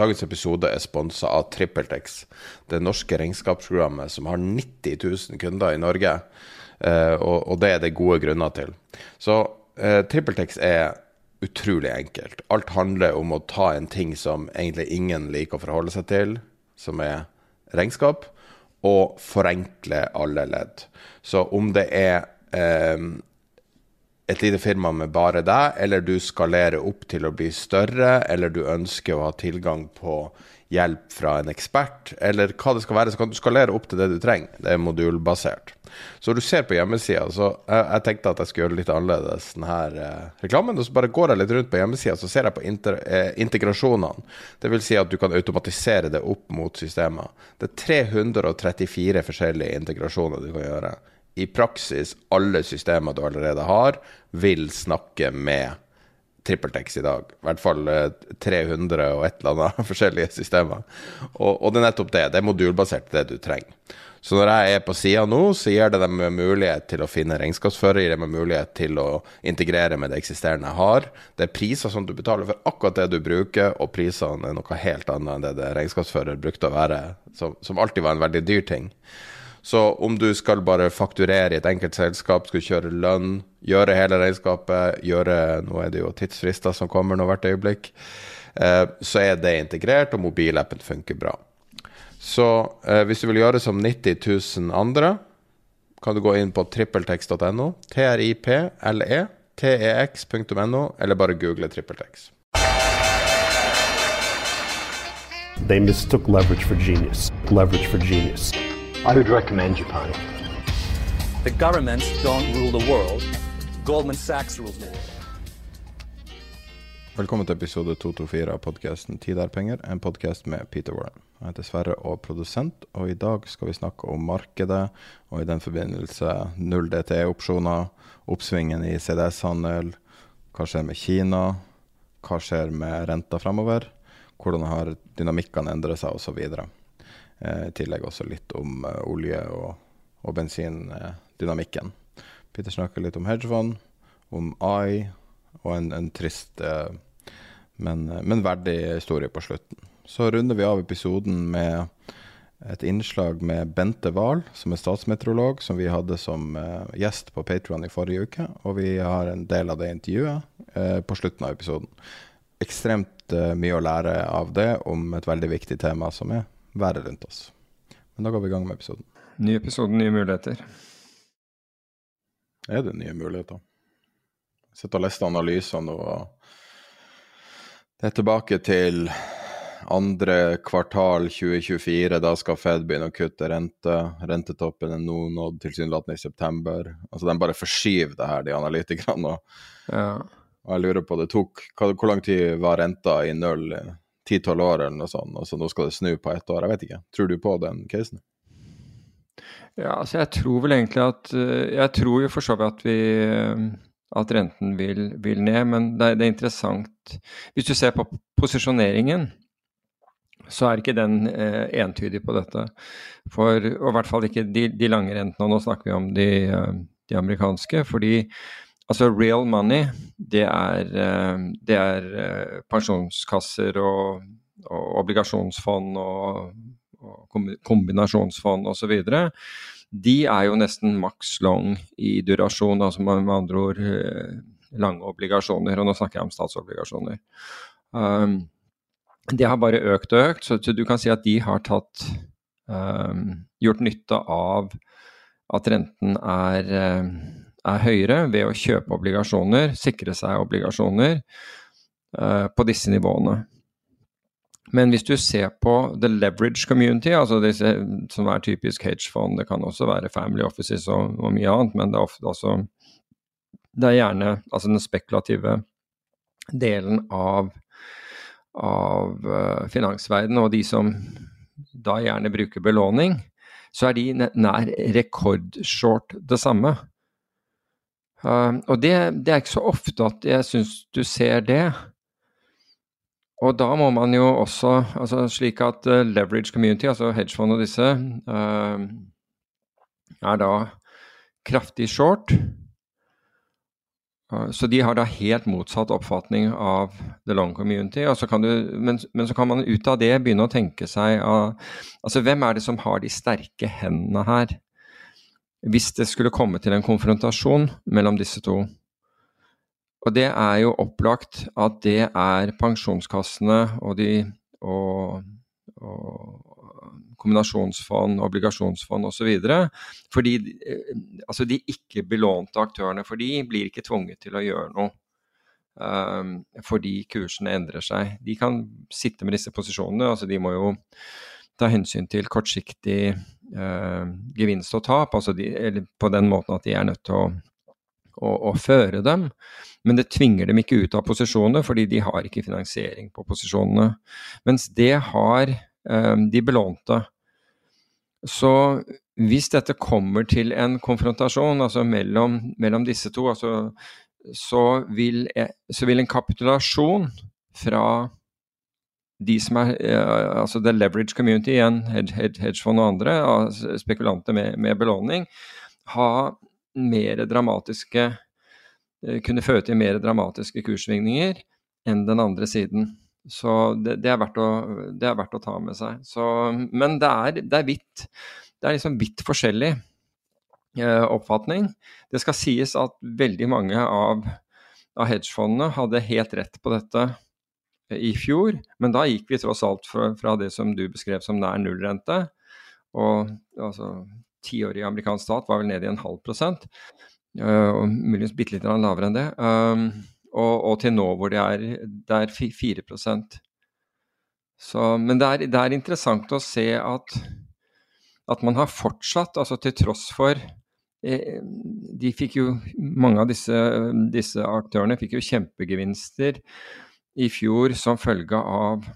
Dagens episode er sponsa av TrippelTex, det norske regnskapsprogrammet som har 90 000 kunder i Norge. Eh, og, det er det gode grunner til. Så eh, TrippelTex er utrolig enkelt. Alt handler om å ta en ting som egentlig ingen liker å forholde seg til, som er regnskap, og forenkle alle ledd. Så om det er eh, et lite firma med bare deg, eller du skalerer opp til å bli større, eller du ønsker å ha tilgang på hjelp fra en ekspert, eller hva det skal være, så kan du skalere opp til det du trenger. Det er modulbasert. Så du ser på hjemmesida, så jeg, jeg, tenkte at jeg skulle gjøre litt annerledes denne eh, reklamen. Og så bare går jeg litt rundt på hjemmesida, så ser jeg på inter, eh, integrasjonene. Vil si at du kan automatisere det opp mot systemer. Det er 334 forskjellige integrasjoner du kan gjøre i praksis alle systemer du allerede har, vil snakke med TrippelTex i dag. I hvert fall 300 eh, og et eller annet forskjellige systemer. Og, og, det er nettopp det. Det er modulbasert, det du trenger. Så når jeg er på sida nå, så gir det dem mulighet til å finne regnskapsfører, gir dem mulighet til å integrere med det eksisterende jeg har. Det er priser som du betaler for akkurat det du bruker, og prisene er noe helt annet enn det det regnskapsfører brukte å være, som, som alltid var en veldig dyr ting. Så om du skal bare fakturere i et enkelt selskap, skal kjøre lønn, gjøre hele regnskapet, gjøre Nå er det jo tidsfrister som kommer nå hvert øyeblikk. Eh, så er det integrert, og mobilappen funker bra. Så eh, hvis du vil gjøre som 90 000 andre, kan du gå inn på trippeltex.no, triple, tex.no, eller bare google trippeltex. They mistook leverage for genius. Leverage for genius. I would recommend Japan. The governments don't rule the world. Goldman Sachs rules the world. Velkommen til episode 224 av podkasten Tid er penger, en podkast med Peter Warren. Jeg heter Sverre og produsent, og i dag skal vi snakke om markedet, og i den forbindelse null DTE-opsjoner, oppsvingen i CDS-handel, hva skjer med Kina, hva skjer med renta fremover, hvordan har dynamikkene endret seg, osv. Eh, I tillegg også litt om eh, olje- og, og bensindynamikken. Peter snakker litt om hedgefond, om AI og en, en trist, eh, men, men, verdig historie på slutten. Så runder vi av episoden med et innslag med Bente Wahl, som er statsmeteorolog, som vi hadde som gjest på Patron i forrige uke. Og vi har en del av det intervjuet på slutten av episoden. Ekstremt mye å lære av det om et veldig viktig tema som er været rundt oss. Men da går vi i gang med episoden. Ny episode, nye muligheter. Er det nye muligheter? Jeg sitter og leser analysene, og det er tilbake til andre kvartal 2024. Da skal Fed begynne å kutte rente. Rentetoppen er nå nådd tilsynelatende i september. Altså, De bare forskyver det her, de analytikerne. Og, ja. og jeg lurer på, det tok, Hvor lang tid var renta i null 10-12 år eller noe sånt, og så nå skal det snu på ett år. Jeg vet ikke. Tror du på den casen? Ja, altså jeg tror vel egentlig at eh, Jeg tror jo for så vidt at vi eh, at renten vil, vil ned, men det er, det er, interessant Hvis du ser på posisjoneringen, så er ikke den eh, entydig på dette. For, og i hvert fall ikke de, de lange rentene, og nå snakker vi om de, eh, de amerikanske. fordi Altså real money, det er, eh, det er eh, pensjonskasser og, og, obligasjonsfond og, og kombinasjonsfond osv. De er jo nesten maks long i durasjon, altså med andre ord eh, lange obligasjoner, og nå snakker jeg om statsobligasjoner. Um, det har bare økt og økt, så du kan si at de har tatt um, gjort nytte av at renten er, er, høyere ved å kjøpe obligasjoner, sikre seg obligasjoner uh, på disse nivåene. Men hvis du ser på the leverage community, altså disse som er typisk hedgefond, det kan også være family offices og, og mye annet, men det er ofte også Det er gjerne altså den spekulative delen av, av uh, finansverdenen, og de som da gjerne bruker belåning, så er de nær rekordshort det samme. Uh, og det, det, er ikke så ofte at jeg syns du ser det. Og da må man jo også, altså slik at uh, leverage community, altså hedgefond og disse, uh, er da kraftig short. Så de har da helt motsatt oppfatning av the long community. Du, men, men, så kan man ut av det begynne å tenke seg altså hvem er det som har de sterke hendene her? Hvis det skulle komme til en konfrontasjon mellom disse to. Og det er jo opplagt at det er pensjonskassene og de og, og kombinasjonsfond, obligasjonsfond osv. Fordi eh, altså de ikke-belånte aktørene for de blir ikke tvunget til å gjøre noe. Um, fordi kursene endrer seg. De kan sitte med disse posisjonene. altså De må jo ta hensyn til kortsiktig gevinst og tap, altså de, eller på den måten at de er nødt til å, å, å føre dem. Men det tvinger dem ikke ut av posisjonene, fordi de har ikke finansiering på posisjonene. Mens det har um, de belånte. Så hvis dette kommer til en konfrontasjon altså mellom, mellom disse to, altså, så, vil, så, vil, en kapitulasjon fra de som er uh, altså the leverage community, igjen hedgefond og andre, spekulanter med, med belåning, ha mer dramatiske Eh, kunne føre til mer dramatiske kurssvingninger enn den andre siden. Så det, det, er, å, det er, verdt å, ta med seg. Så, men det er, det er vidt. Det er liksom vidt forskjellig eh, oppfatning. Det skal sies at veldig mange av, av hedgefondene hadde helt rett på dette eh, i fjor, men da gikk vi tross alt fra, fra det som du beskrev som nær nullrente, og altså tiårig amerikansk stat var vel nede i en halv prosent. Uh, og muligens bitte litt lavere enn det. Um, og, og, til nå hvor det er, det er 4 så, Men det er, det er, interessant å se at, at man har fortsatt, altså til tross for eh, de fikk jo, Mange av disse, disse, aktørene fikk jo kjempegevinster i fjor som følge av,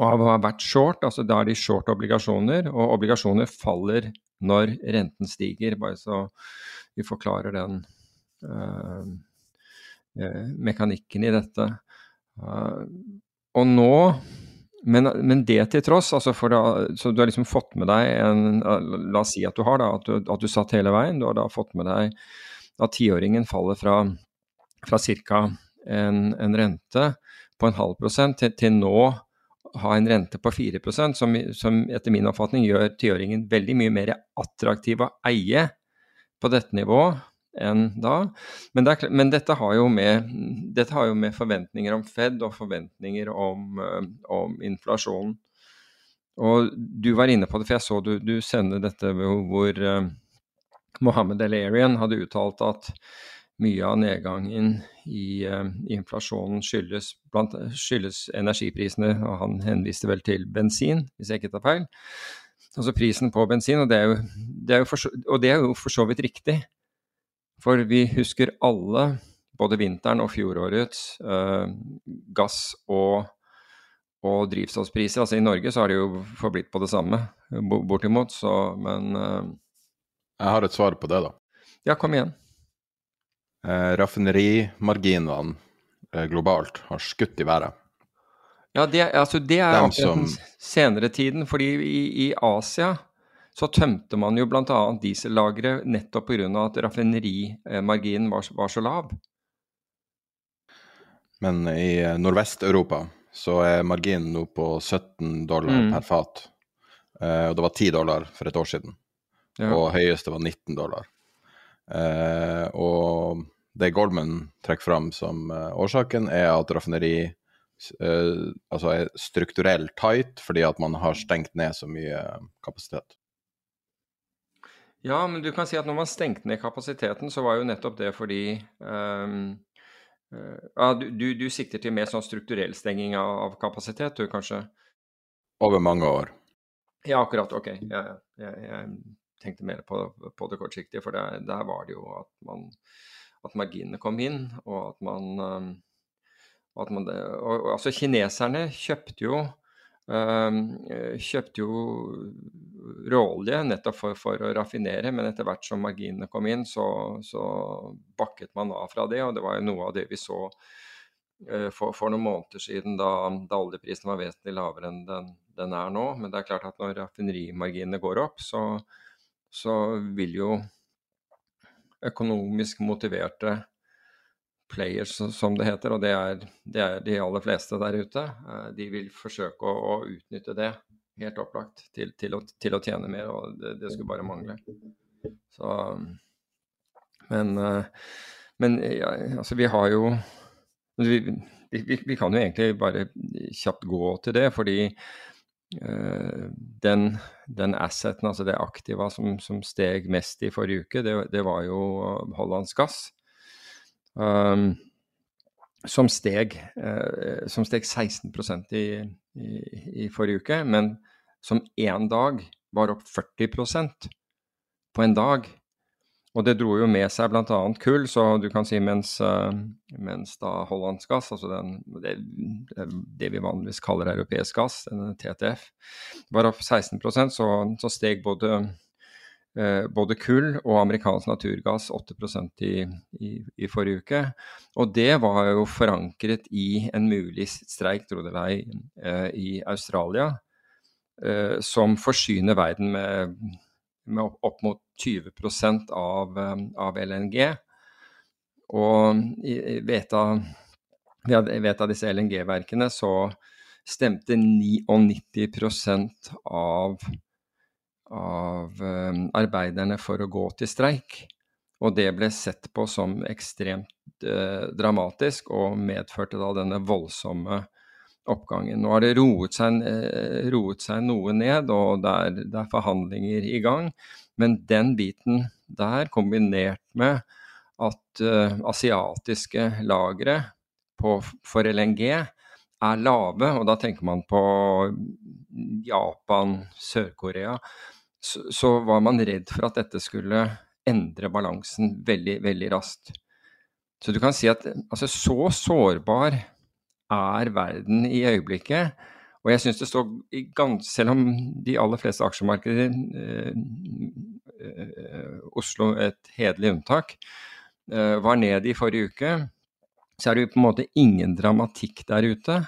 å ha vært short. altså Da er de short obligasjoner, og obligasjoner faller når renten stiger. bare så vi forklarer den uh, mekanikken i dette. Uh, og nå men, men, det til tross, altså da, så du har liksom fått med deg en La oss si at du har da, at du, at du satt hele veien. Du har da fått med deg at tiåringen faller fra, fra ca. En, en, rente på en halv prosent til, til nå ha en rente på 4% som, som etter min oppfatning gjør tiåringen veldig mye mer attraktiv å eie på dette nivået enn da. Men, det er, men dette, har med, dette, har jo med, forventninger om Fed og forventninger om, eh, om, inflasjonen. Og du var inne på det, for jeg så du, du sendte dette hvor uh, Mohammed El-Arian hadde uttalt at mye av nedgangen i, uh, inflasjonen skyldes, blant, skyldes energiprisene, og han henviste vel til bensin, hvis jeg ikke tar feil altså prisen på bensin, og det, jo, det for, og det er jo for så vidt riktig. For vi husker alle, både vinteren og fjorårets, uh, gass- og, og drivstoffpriser. Altså I Norge så har det jo forblitt på det samme, bortimot, så men uh, Jeg har et svar på det, da. Ja, kom igjen. Uh, raffinerimarginene globalt har skutt i været. Ja, det, altså det er akkurat som... senere tiden. fordi i, i, Asia så tømte man jo bl.a. diesellagre nettopp pga. at raffinerimarginen var, var, så lav. Men i Nordvest-Europa så er marginen nå på 17 dollar mm. per fat. Eh, og det var 10 dollar for et år siden. Ja. Og høyeste var 19 dollar. Eh, og det Goldman trekker fram som årsaken, er at raffineri altså er strukturelt tight fordi at man har stengt ned så mye kapasitet. Ja, men du kan si at når man stengte ned kapasiteten, så var jo nettopp det fordi um, uh, du, du, du, sikter til mer sånn strukturell stenging av, av, kapasitet, du kanskje? Over mange år. Ja, akkurat. Ok. Jeg, jeg, jeg tenkte mer på, på det kortsiktige, for der, der, var det jo at, man, at marginene kom inn, og at man, um, at man og, og, Altså, kineserne kjøpte jo Ehm, kjøpte jo råolje nettopp for, for, å raffinere, men etter hvert som marginene kom inn, så, så, bakket man av fra det. Og det var jo noe av det vi så uh, for, for, noen måneder siden, da, da oljeprisen var vesentlig lavere enn den, den, er nå. Men det er klart at når raffinerimarginene går opp, så, så vil jo økonomisk motiverte players, som det heter, og det er, det er, de aller fleste der ute. Eh, de vil forsøke å, å utnytte det helt opplagt til, til, å, til, å, tjene mer, og det, det, skulle bare mangle. Så Men, eh, men ja, altså, vi har jo vi, vi, vi, kan jo egentlig bare kjapt gå til det, fordi den, den asseten, altså det aktiva som, som, steg mest i forrige uke, det, det var jo Hollands gass um, som, steg, uh, som steg 16 i, i, i, forrige uke, men som én dag var opp 40% på en dag. Og det dro jo med seg bl.a. kull, så du kan si mens, uh, mens da hollandsk gass, altså den, det, det, vi vanligvis kaller europeisk gass, denne TTF, var opp 16 så, så steg både Eh, både kull og amerikansk naturgass 8 i, i, i, forrige uke. Og det var jo forankret i en mulig streik, tro det eller eh, i Australia, eh, som forsyner verden med, med opp mot 20% av, av LNG. Og ved et av disse LNG-verkene så stemte 99% av av eh, arbeiderne for å gå til streik. Og det ble sett på som ekstremt eh, dramatisk og medførte da denne voldsomme oppgangen. Nå har det roet seg, eh, roet seg noe ned, og det er, det er, forhandlinger i gang. Men den biten der, kombinert med at uh, asiatiske lagre for LNG er lave, og da tenker man på Japan, Sør-Korea, så, så, var man redd for at dette skulle endre balansen veldig, veldig raskt. Så du kan si at altså, så sårbar er verden i øyeblikket. Og jeg syns det står Selv om de aller fleste aksjemarkeder, eh, eh, Oslo et hederlig unntak, eh, var ned i forrige uke, så er det jo på en måte ingen dramatikk der ute.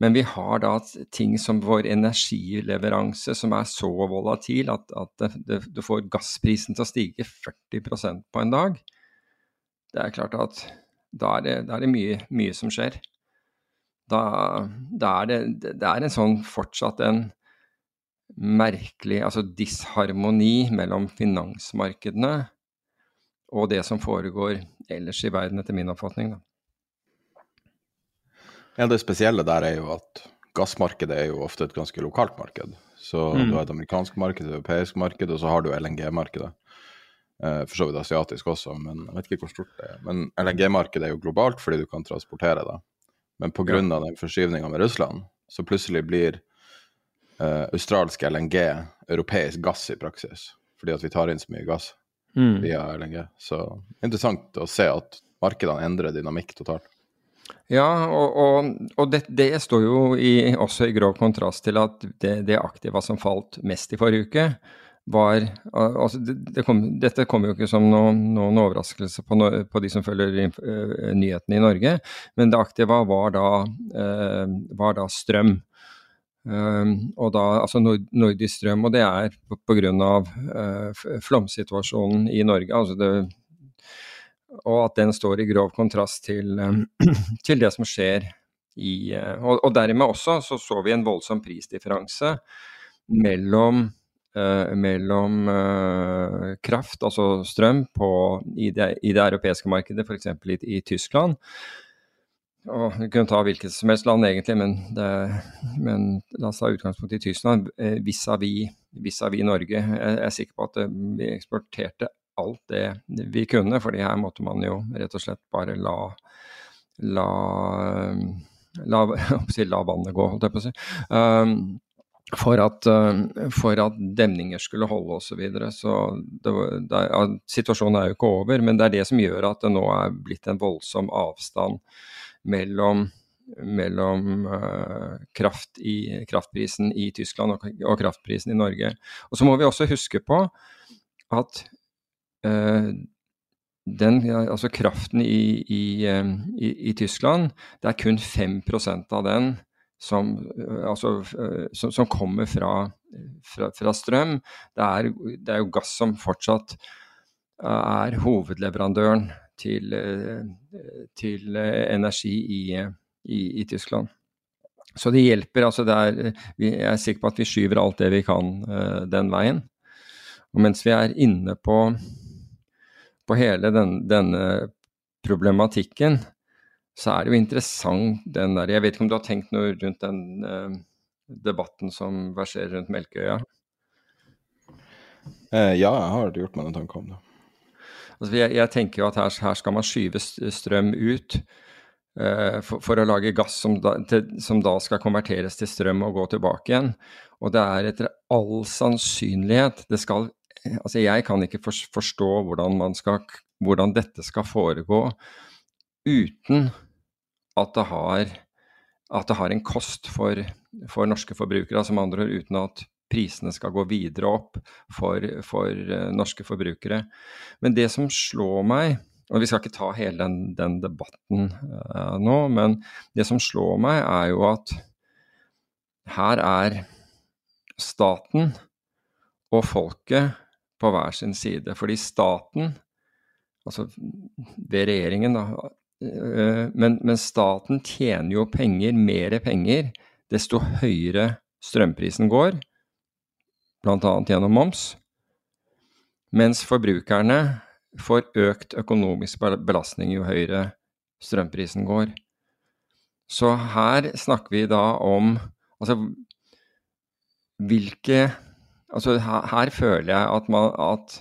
Men vi har da ting som vår energileveranse som er så volatil at, at du får gassprisen til å stige 40% på en dag. Det er klart at da er det, da er det mye, mye, som skjer. Da, da er det, det er en sånn fortsatt en merkelig altså disharmoni mellom finansmarkedene og det som foregår ellers i verden, etter min oppfatning. da. Ja, Det spesielle der er jo at gassmarkedet er jo ofte et ganske lokalt marked. Så mm. du har et amerikansk marked, et europeisk marked, og så har du LNG-markedet. Eh, for så vidt asiatisk også, men jeg vet ikke hvor stort det er. Men LNG-markedet er jo globalt fordi du kan transportere det. Men pga. Ja. den forskyvninga med Russland, så plutselig blir uh, australsk LNG europeisk gass i praksis. Fordi at vi tar inn så mye gass mm. via LNG. Så interessant å se at markedene endrer dynamikk totalt. Ja, og, og, og det, det, står jo i, også i grov kontrast til at det, det aktiva som falt mest i forrige uke, var altså det, kom, Dette kommer jo ikke som noen, noen overraskelse på, no, på, de som følger uh, nyhetene i Norge, men det aktive var da, uh, var da strøm. Uh, og da, altså nord, Nordisk strøm, og det er pga. Uh, flomsituasjonen i Norge. altså det og at den står i grov kontrast til, eh, til det som skjer i eh, og, og, dermed også så så vi en voldsom prisdifferanse mellom eh, mellom eh, kraft, altså strøm, på, i, det, i, det, europeiske markedet, f.eks. I, i Tyskland. Og Vi kunne ta hvilket som helst land, egentlig, men, det, men la oss ta utgangspunkt i Tyskland vis-à-vis vis -vis Norge. Jeg er sikker på at vi eksporterte alt det vi kunne, fordi her måtte man jo rett og slett bare la, la la, la vannet gå, holdt jeg på å si. Um, for at, uh, for at, demninger skulle holde osv. Så, videre. så det, situasjonen er jo ikke over, men det er det som gjør at det nå er blitt en voldsom avstand mellom, mellom uh, kraft i, kraftprisen i Tyskland og, og, kraftprisen i Norge. Og Så må vi også huske på at uh, den, altså kraften i, i, i, Tyskland, det er kun 5% av den som, altså, som, som kommer fra, fra, fra strøm. Det er, det er, jo gass som fortsatt er hovedleverandøren til, til energi i, Tyskland. Så det hjelper. altså det er, Jeg er sikker på at vi skyver alt det vi kan den veien. Og mens vi er inne på på hele den, denne problematikken, så er det jo interessant den der Jeg vet ikke om du har tenkt noe rundt den uh, debatten som verserer rundt Melkøya? Uh, ja, jeg har gjort meg en tanke om det. Altså, jeg, jeg, tenker jo at her, her, skal man skyve strøm ut uh, for, for, å lage gass som da, til, som da, skal konverteres til strøm og gå tilbake igjen. Og det er etter all sannsynlighet Det skal Altså, jeg kan ikke forstå hvordan, skal, hvordan dette skal foregå uten at det har, at det har en kost for, for norske forbrukere. Altså med andre ord uten at prisene skal gå videre opp for, for uh, norske forbrukere. Men det som slår meg, og vi skal ikke ta hele den, den debatten uh, nå, men det som slår meg, er jo at her er staten og folket på hver sin side. Fordi staten, altså ved regjeringen, da, men, men staten tjener jo penger, mer penger, desto høyere strømprisen går, bl.a. gjennom moms. Mens forbrukerne får økt økonomisk belastning jo høyere strømprisen går. Så her snakker vi da om altså hvilke Altså her føler jeg at, man, at,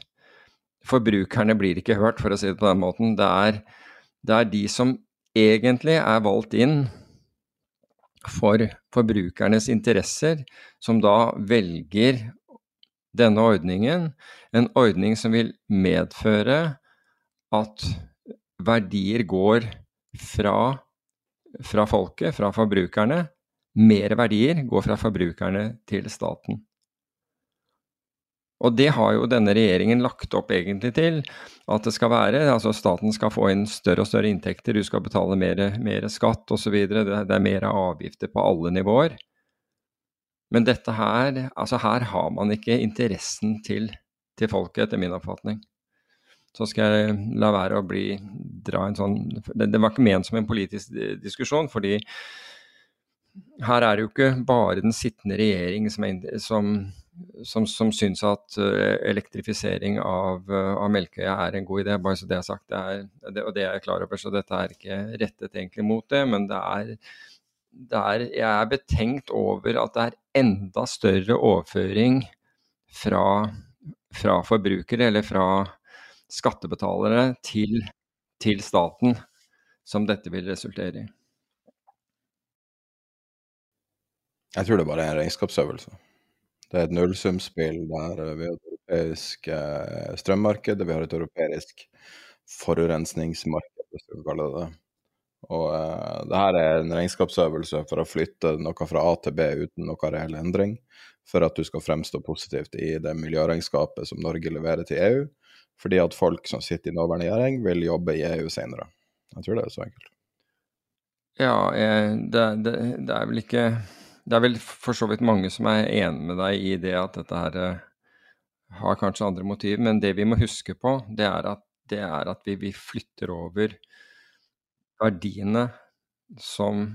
forbrukerne blir ikke hørt, for å si det på den måten. Det er, det er de som egentlig er valgt inn for forbrukernes interesser, som da velger denne ordningen. En ordning som vil medføre at verdier går fra, fra folket, fra forbrukerne. Mer verdier går fra forbrukerne til staten. Og det har jo denne regjeringen lagt opp egentlig til at det skal være. altså Staten skal få inn større og større inntekter, du skal betale mer, mer skatt osv. Det, det er mer avgifter på alle nivåer. Men dette her, altså her har man ikke interessen til, til folket, etter min oppfatning. Så skal jeg la være å bli, dra en sånn det, det var ikke ment som en politisk diskusjon, fordi her er det jo ikke bare den sittende regjering som, er, som som, som syns at uh, elektrifisering av, uh, av, Melkøya er en god idé. Bare så det er sagt. Det er, det, og det er jeg klar over, så dette er ikke rettet egentlig mot det. Men det er, det er, jeg er betenkt over at det er enda større overføring fra, fra forbrukere, eller fra skattebetalere, til, til staten som dette vil resultere i. Jeg tror det bare er en regnskapsøvelse. Det er et nullsumspill der vi har et europeisk strømmarked, strømmarked, vi har et europeisk forurensningsmarked, hvis du kan kalle det det. Og uh, det her er en regnskapsøvelse for å flytte noe fra A til B uten noe reell endring, for at du skal fremstå positivt i det miljøregnskapet som Norge leverer til EU, fordi at folk som sitter i nåværende regjering, vil jobbe i EU senere. Jeg tror det er så enkelt. Ja, det, det, det er vel ikke det er vel for så vidt mange som er enig med deg i det at dette her uh, har kanskje andre motiv, men det vi må huske på, det er at, det er at vi, vi, flytter over verdiene som,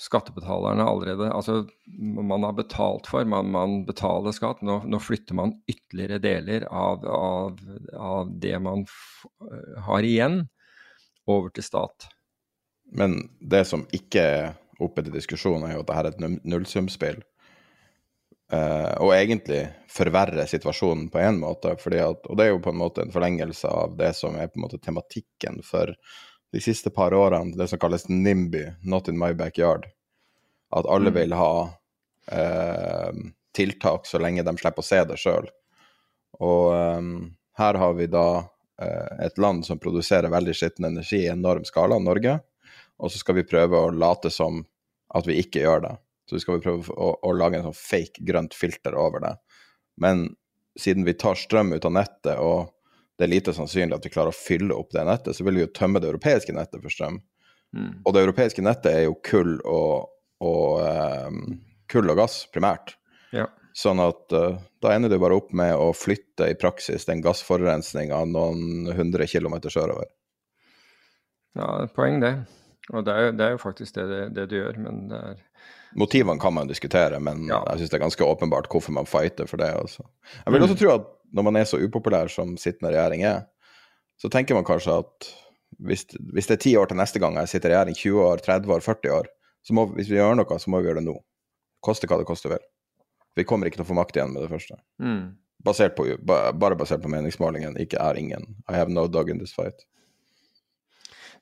skattebetalerne allerede Altså, man har betalt for, man, man betaler skatt. Nå, nå, flytter man ytterligere deler av, av, av det man har igjen, over til stat. Men det som ikke er oppe til diskusjon, er jo at dette er et nullsumspill. Uh, og egentlig forverre situasjonen på én måte. At, og det er jo på en måte en forlengelse av det som er på en måte tematikken for de siste par årene, det som kalles NIMBY, Not in my backyard. At alle mm. vil ha uh, tiltak så lenge de slipper å se det sjøl. Og um, her har vi da uh, et land som produserer veldig skitten energi i enorm skala, Norge. Og så skal vi prøve å late som at vi ikke gjør det. Så vi skal prøve å, å lage en sånn fake grønt filter over det. Men siden vi tar strøm ut av nettet, og det er lite sannsynlig at vi klarer å fylle opp det nettet, så vil vi jo tømme det europeiske nettet for strøm. Mm. Og det europeiske nettet er jo kull og, og, um, kull og gass, primært. Ja. Sånn at uh, da ender du bare opp med å flytte i praksis den gassforurensninga noen hundre kilometer sørover. Ja, poeng det. Og det er, det er jo faktisk det, det, du gjør, men det er Motivene kan man diskutere, men ja. jeg syns det er ganske åpenbart hvorfor man fighter for det. Også. Jeg vil også mm. tro at når man er så upopulær som sittende regjering er, så tenker man kanskje at hvis, hvis, det er ti år til neste gang jeg sitter i regjering, 20 år, 30 år, 40 år, så må, hvis vi gjør noe, så må vi gjøre det nå. Koste hva det koster vil. Vi kommer ikke til å få makt igjen med det første. Mm. Basert på, bare basert på meningsmålingen, ikke er ingen. I have no dog in this fight.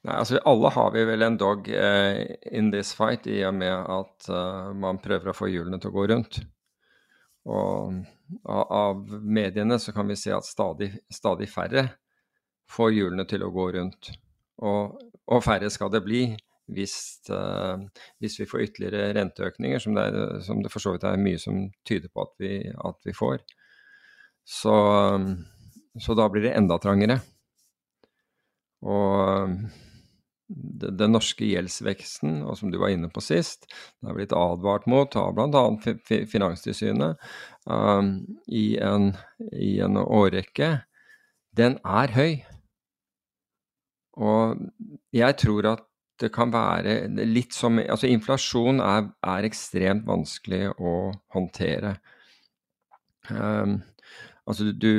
Nei, altså Alle har vi vel en dog eh, in this fight, i og med at uh, man prøver å få hjulene til å gå rundt. Og av, mediene så kan vi se at stadig, stadig, færre får hjulene til å gå rundt. Og, og færre skal det bli hvis, uh, hvis, vi får ytterligere renteøkninger, som det, er, som det, for så vidt er mye som tyder på at vi, at vi får. Så, så da blir det enda trangere. Og den norske gjeldsveksten, og som du var inne på sist, det har blitt advart mot av bl.a. Finanstilsynet um, i, en, i en årrekke, den er høy. Og jeg tror at det kan være litt som Altså, inflasjon er, er ekstremt vanskelig å håndtere. Um, Altså du,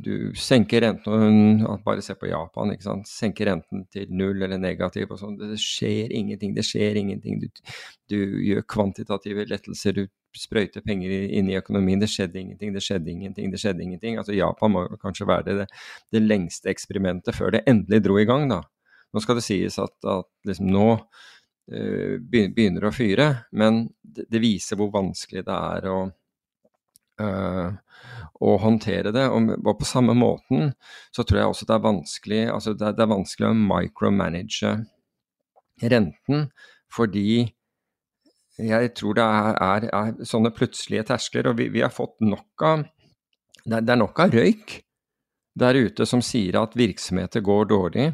du, senker renten Bare se på Japan. ikke sant? Senker renten til null eller negativ og sånn. Det skjer ingenting. Det skjer ingenting. Du, du, gjør kvantitative lettelser. Du sprøyter penger inn i økonomien. Det skjedde ingenting, det skjedde ingenting, det skjedde ingenting. Altså Japan må kanskje være det, det lengste eksperimentet før det endelig dro i gang, da. Nå skal det sies at, at liksom nå begynner begynner å fyre, men det, det viser hvor vanskelig det er å å håndtere det. Og, på samme måten så tror jeg også det er vanskelig, altså det, det er vanskelig å micromanage renten, fordi jeg tror det er, er, er sånne plutselige terskler, og vi, vi har fått nok av det, det er nok av røyk der ute som sier at virksomheter går dårlig,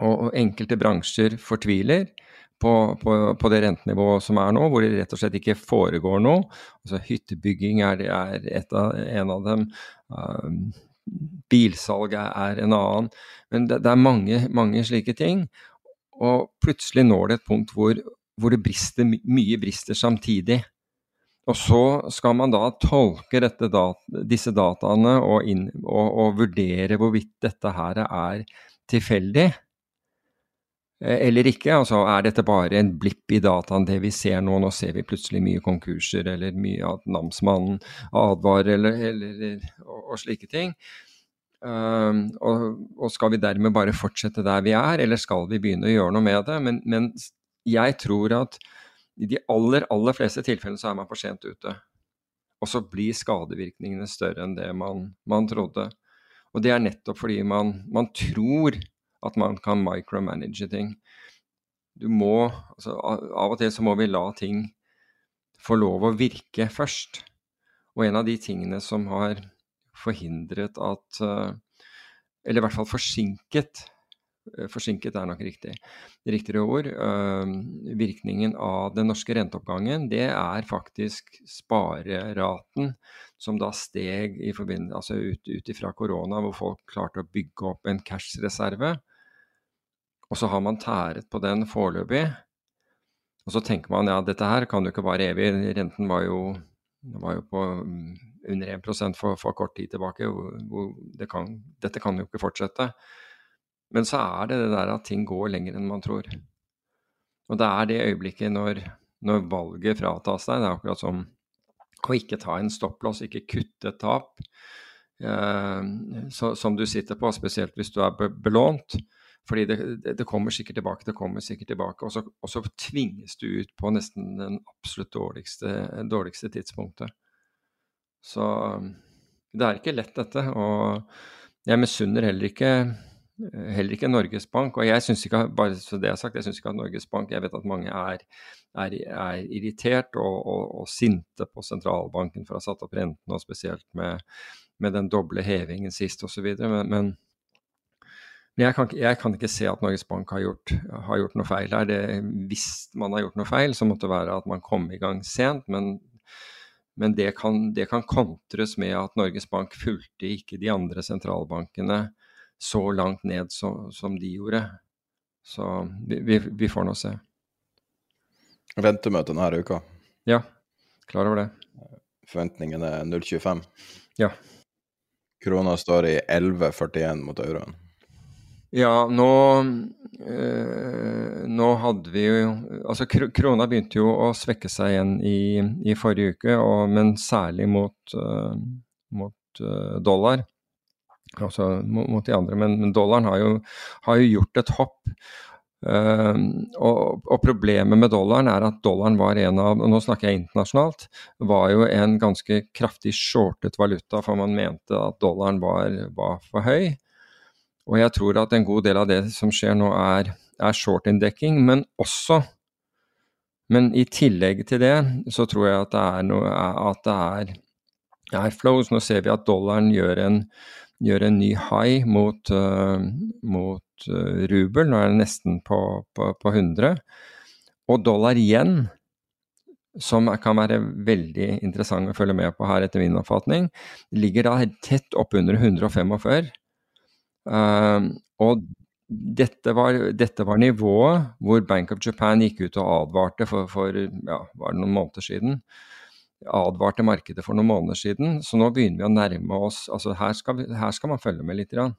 og, og enkelte bransjer fortviler på, på, på, det rentenivået som er nå, hvor det rett og slett ikke foregår noe. Altså Hyttebygging er, er av, en av dem. Uh, bilsalg er en annen. Men det, det er mange, mange, slike ting. Og plutselig når det et punkt hvor, hvor det brister, mye brister samtidig. Og så skal man da tolke dat disse dataene og, inn, og, og vurdere hvorvidt dette her er tilfeldig. Eh, eller ikke. Altså, er dette bare en blipp i dataen, det vi ser nå? Nå ser vi plutselig mye konkurser, eller mye at namsmannen advarer, eller, eller og, og, slike ting. Um, og, og, skal vi dermed bare fortsette der vi er, eller skal vi begynne å gjøre noe med det? Men, men jeg tror at i de aller, aller fleste tilfellene så er man for sent ute. Og så blir skadevirkningene større enn det man, man trodde. Og det er nettopp fordi man, man tror at man kan micromanage ting. Du må altså, Av og til så må vi la ting få lov å virke først. Og en av de tingene som har forhindret at eh, Eller i hvert fall forsinket eh, Forsinket er nok riktig, riktigere ord. Eh, virkningen av den norske renteoppgangen, det er faktisk spareraten som da steg i altså ut ifra korona, hvor folk klarte å bygge opp en cash-reserve og så har man tæret på den foreløpig. Og så tenker man ja, dette her kan jo ikke vare evig. Renten var jo, var jo på mm, under 1% for, for kort tid tilbake. Det kan, dette kan jo ikke fortsette. Men så er det det der at ting går lenger enn man tror. Og det er det øyeblikket når, når valget fratas deg. Det er akkurat som å ikke ta en stopplås, ikke kutte et tap eh, så, som du sitter på, spesielt hvis du er belånt. Fordi det, det, kommer sikkert tilbake, det kommer sikkert tilbake. Og så, og så tvinges du ut på nesten den absolutt dårligste, dårligste tidspunktet. Så det er ikke lett, dette. Og jeg misunner heller ikke heller ikke Norges Bank. Og jeg syns ikke, bare så det er sagt, jeg synes ikke at Norges Bank Jeg vet at mange er, er, er irritert og, og, og, sinte på sentralbanken for å ha satt opp renten, og spesielt med, med den doble hevingen sist osv. Men, men, men jeg, kan, jeg, kan, ikke se at Norges Bank har gjort, har gjort noe feil her. Det, hvis man har gjort noe feil, så måtte det være at man kom i gang sent. men men det kan, det kan kontres med at Norges Bank fulgte ikke de andre sentralbankene så langt ned så, som de gjorde. Så vi, vi, får nå se. Rentemøte denne uka? Ja, klar over det. Forventningen er 0,25? Ja. Krona står i 11,41 mot euroen. Ja, nå øh, Nå hadde vi jo Altså, krona begynte jo å svekke seg igjen i, i forrige uke, og, men særlig mot, øh, mot øh, dollar altså mot de andre. Men, men dollaren har jo, har jo, gjort et hopp. Uh, og, og, problemet med dollaren er at dollaren var en av, og nå snakker jeg internasjonalt, var jo en ganske kraftig shortet valuta, for man mente at dollaren var, var for høy. Og jeg tror at en god del av det som skjer nå, er, er short-inndekking, men også Men i tillegg til det, så tror jeg at det er, noe, at det er, er flows. Nå ser vi at dollaren gjør en gjør en ny high mot, uh, mot uh, rubel. Nå er det nesten på, på, på 100. Og dollar igjen, som kan være veldig interessant å følge med på her etter min oppfatning, ligger da tett oppunder 145. Uh, og dette var, dette var, nivået hvor Bank of Japan gikk ut og advarte for, for ja, var det noen måneder siden advarte markedet for noen måneder siden. Så nå begynner vi å nærme oss altså Her skal, vi, her skal man følge med litt. Grann.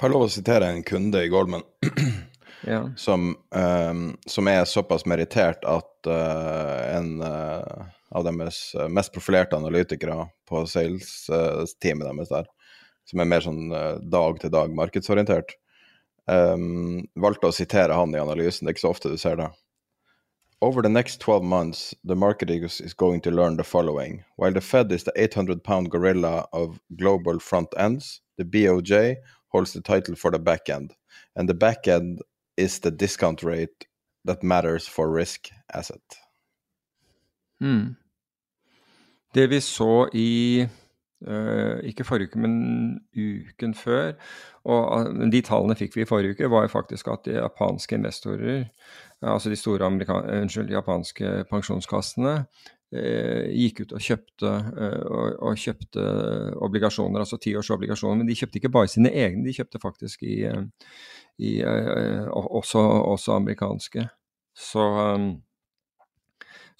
Får jeg lov å sitere en kunde i Goldman ja. som, um, som, er såpass merittert at uh, en uh, av deres mest profilerte analytikere på sales-teamet deres der, som er mer sånn dag-til-dag markedsorientert, um, valgte å sitere han i analysen. Det er ikke så ofte du ser det. Over the next 12 months, the market is, going to learn the following. While the Fed is the 800 pound gorilla of global front ends, the BOJ holds the title for the back end. And the back end is the discount rate that matters for risk asset. Mm. Det vi så i ikke forrige uke, men uken før, og uh, de tallene fikk vi i forrige uke, var jo faktisk at de japanske investorer altså de store unnskyld, japanske pensjonskassene, eh, gikk ut og kjøpte, eh, og, og kjøpte obligasjoner, altså tiårsobligasjoner. Men de kjøpte ikke bare sine egne, de kjøpte faktisk i, eh, i, også, også, amerikanske. Så,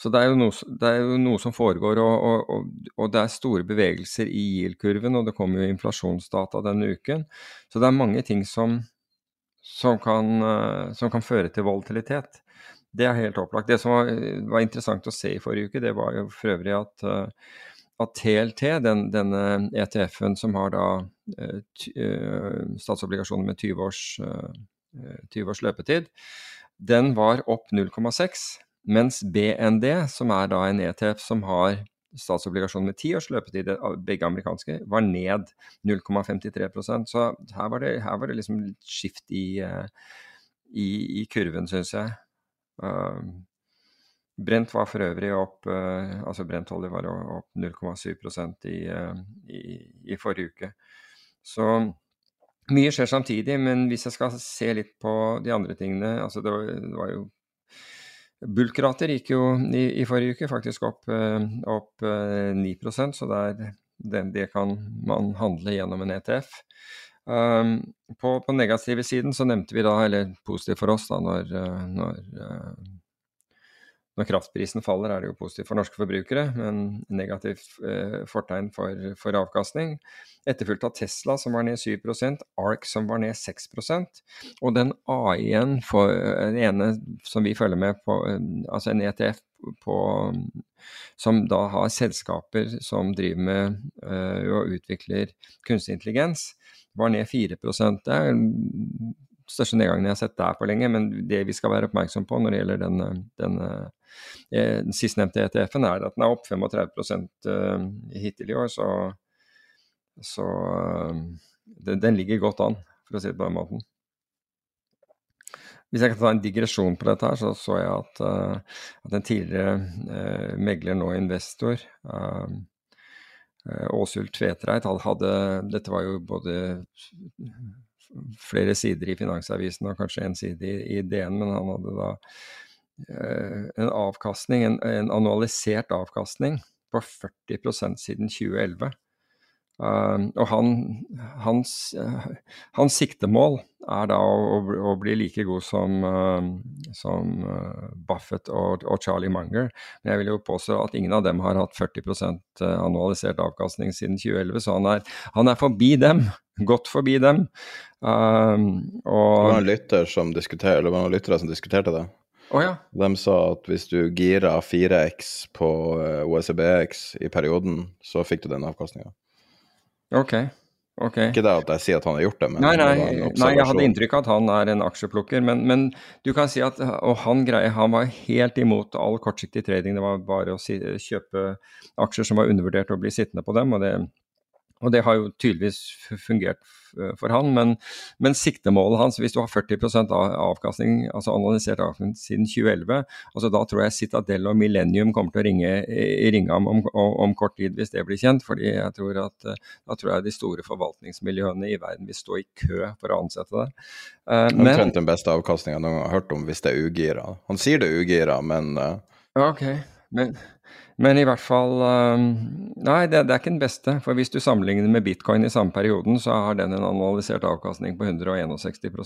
så det, er noe, det, er jo noe, som foregår, og, og, og det er store bevegelser i GIL-kurven, og det kommer jo inflasjonsdata denne uken. Så det er mange ting som, som kan, eh, som kan, føre til volatilitet. Det er helt opplagt. Det som var, var, interessant å se i forrige uke, det var jo for øvrig at, eh, at TLT, den, denne ETF-en som har da uh, statsobligasjoner med 20 års, uh, 20 års løpetid, den var opp 0,6. Mens BND, som er da en ETF som har statsobligasjoner med ti års løpetid, begge amerikanske, var ned 0,53% Så her var, det, her var det liksom litt skift i, eh, i, i kurven, syns jeg. Uh, Brent var for øvrig opp uh, altså Brent var opp 0,7 i, uh, i, i forrige uke. Så mye skjer samtidig, men hvis jeg skal se litt på de andre tingene altså det var, det var jo Bulkrater gikk jo i, i, forrige uke faktisk opp, eh, opp 9 eh, så er det, det, kan man handle gjennom en ETF. Um, på, på negative siden så nevnte vi da, eller positivt for oss, da, når, eh, når når kraftprisen faller, er det jo positivt for norske forbrukere, men negativt eh, fortegn for, for, avkastning. Etterfulgt av Tesla, som var ned 7% ARK, som var ned 6% og den AI-en, den ene som vi følger med på, eh, altså en ETF på, som da har selskaper som driver med øh, og utvikler kunstig intelligens, var ned 4 Det er største nedgangen jeg har sett der på lenge, men det vi skal være oppmerksom på når det gjelder den, den, Eh, den sistnevnte ETF-en er at den er opp 35 eh, hittil i år, så, så eh, den, ligger godt an, for å si det på den måten. Hvis jeg kan ta en digresjon på dette, her, så så jeg at, at en tidligere megler, nå investor, Åshild Tvetreit, hadde Dette var jo både flere sider i Finansavisen og kanskje en side i, i DN, men han hadde da Eh, en avkastning, en, en annualisert avkastning på 40% siden 2011. Uh, og han, hans, uh, hans, siktemål er da å, å, bli like god som, uh, som Buffett og, og, Charlie Munger. Men jeg vil jo påstå at ingen av dem har hatt 40% annualisert avkastning siden 2011, så han er, han er forbi dem. Godt forbi dem. Og, det var en lytter som diskuterte, eller var noen lyttere som diskuterte det? Oh, ja. De sa at hvis du gira 4X på eh, OECBX i perioden, så fikk du den avkastninga. Okay. Okay. Ikke det at jeg sier at han har gjort det, men nei, nei, nei jeg hadde inntrykk av at han er en aksjeplukker. Men, men, du kan si at Og han greier, han var helt imot all kortsiktig trading. Det var bare å si, kjøpe aksjer som var undervurdert og bli sittende på dem. og det og det har jo tydeligvis fungert for han, men, men, siktemålet hans, hvis du har 40 av avkastning, altså analysert avkastning siden 2011, altså da tror jeg Citadel og Millennium kommer til å ringe, ringe ham om, om, om, kort tid hvis det blir kjent. fordi jeg tror at da tror jeg de store forvaltningsmiljøene i verden vil stå i kø for å ansette der. Omtrent den beste avkastninga jeg noen gang har hørt om hvis det er ugira. Han sier det er ugira, men uh... Ok, men men i hvert fall um, Nei, det, det, er ikke den beste. For hvis du sammenligner med bitcoin i samme perioden, så har den en analysert avkastning på 161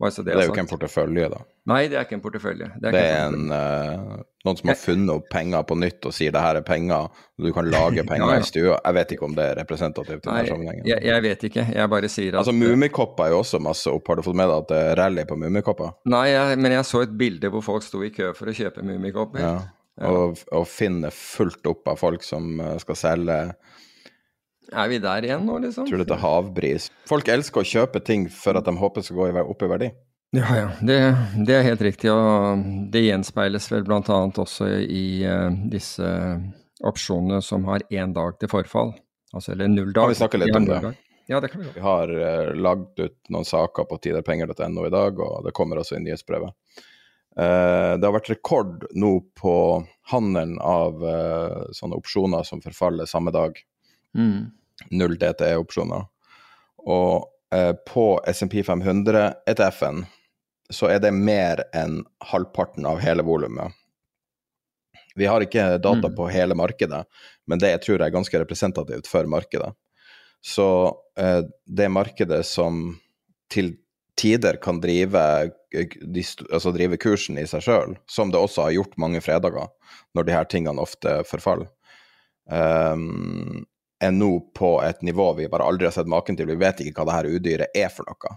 Bare så det, det er jo ikke en portefølje, da? Nei, det er ikke en portefølje. Det er, det er en, uh, noen som har funnet opp penger på nytt og sier det her er penger, og du kan lage penger ja, ja. i stua. Jeg vet ikke om det er representativt i denne sammenhengen. Jeg, jeg, vet ikke, jeg bare sier at Altså, Mummikopper er jo også masse opp. Har du fått med deg at det er rally på Mummikopper? Nei, jeg, men jeg så et bilde hvor folk sto i kø for å kjøpe Mummikopper. Ja. Og, og finne fullt opp av folk som eh, skal selge Er vi der igjen nå, liksom? Tror du det er havbris? Folk elsker å kjøpe ting for at de håper skal gå opp i verdi. Ja, ja. Det, det er helt riktig. Og det gjenspeiles vel bl.a. også i uh, disse opsjonene som har én dag til forfall. Altså eller null dag. Kan vi snakke litt om det? Ja, det kan vi gjøre. Vi har uh, lagd ut noen saker på tiderpenger.no i dag, og det kommer også i nyhetsbrevet. Uh, det har vært rekord nå på handelen av uh, sånne opsjoner som forfaller samme dag. Mm. Null DTE-opsjoner. Og uh, på SMP 500 ETF-en så er det mer enn halvparten av hele volumet. Vi har ikke data mm. på hele markedet, men det jeg tror jeg er ganske representativt for markedet. Så det markedet som til tider kan drive, de, altså drive kursen i seg sjøl, som det også har gjort mange fredager, når de her tingene ofte forfaller, um, er nå på et nivå vi bare aldri har sett maken til. Vi vet ikke hva det her udyret er for noe.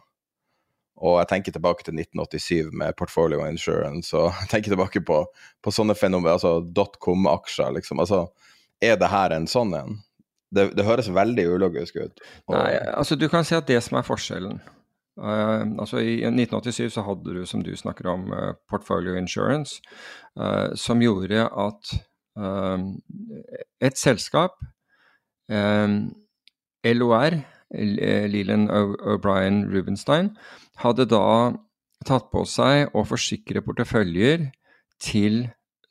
Og jeg tenker tilbake til 1987 med Portfolio Insurance, og jeg tenker tilbake på, på sånne fenomener, altså dotcom-aksjer, liksom. Altså, er det her en sånn en? Det, det, høres veldig ulogisk ut. Og... Nei, altså du kan si at det som er forskjellen Uh, altså I 1987 så hadde du, som du snakker om, uh, portfolio insurance, uh, som gjorde at et selskap, LOR, Leland O'Brien Rubenstein, hadde da tatt på seg å forsikre porteføljer til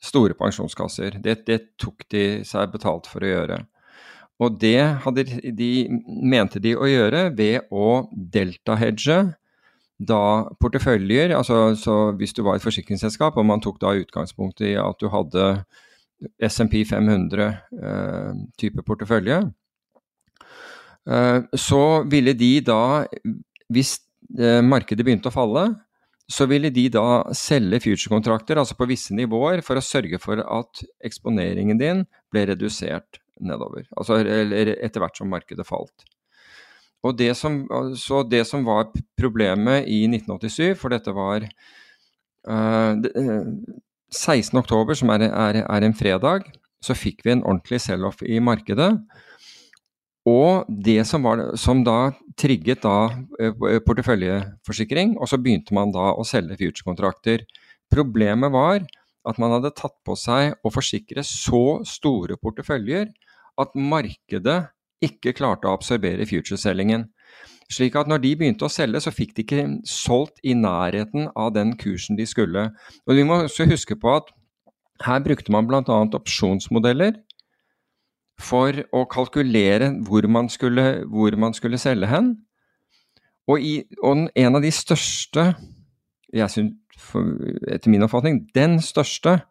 store pensjonskasser. Det, det tok de seg betalt for å gjøre. Og det hadde de, mente de å gjøre ved å delta-hedge da porteføljer altså så Hvis du var et forsikringsselskap og man tok da utgangspunkt i at du hadde SMP 500-type eh, portefølje, eh, så ville de da, hvis eh, markedet begynte å falle, så ville de da selge future-kontrakter, altså på visse nivåer, for å sørge for at eksponeringen din ble redusert nedover. Altså etter hvert som markedet falt. Og det som, så det som var problemet i 1987, for dette var uh, eh, 16.10, som er, er, er en fredag, så fikk vi en ordentlig sell-off i markedet. Og det som, var, som da trigget da eh, porteføljeforsikring, og så begynte man da å selge future-kontrakter. Problemet var at man hadde tatt på seg å forsikre så store porteføljer at markedet ikke klarte å absorbere future-selgingen. Slik at når de begynte å selge, så fikk de ikke solgt i nærheten av den kursen de skulle. Og Vi må også huske på at her brukte man bl.a. opsjonsmodeller for å kalkulere hvor man skulle, hvor man skulle selge hen. Og, i, og, en av de største, synes, for, etter min oppfatning, den største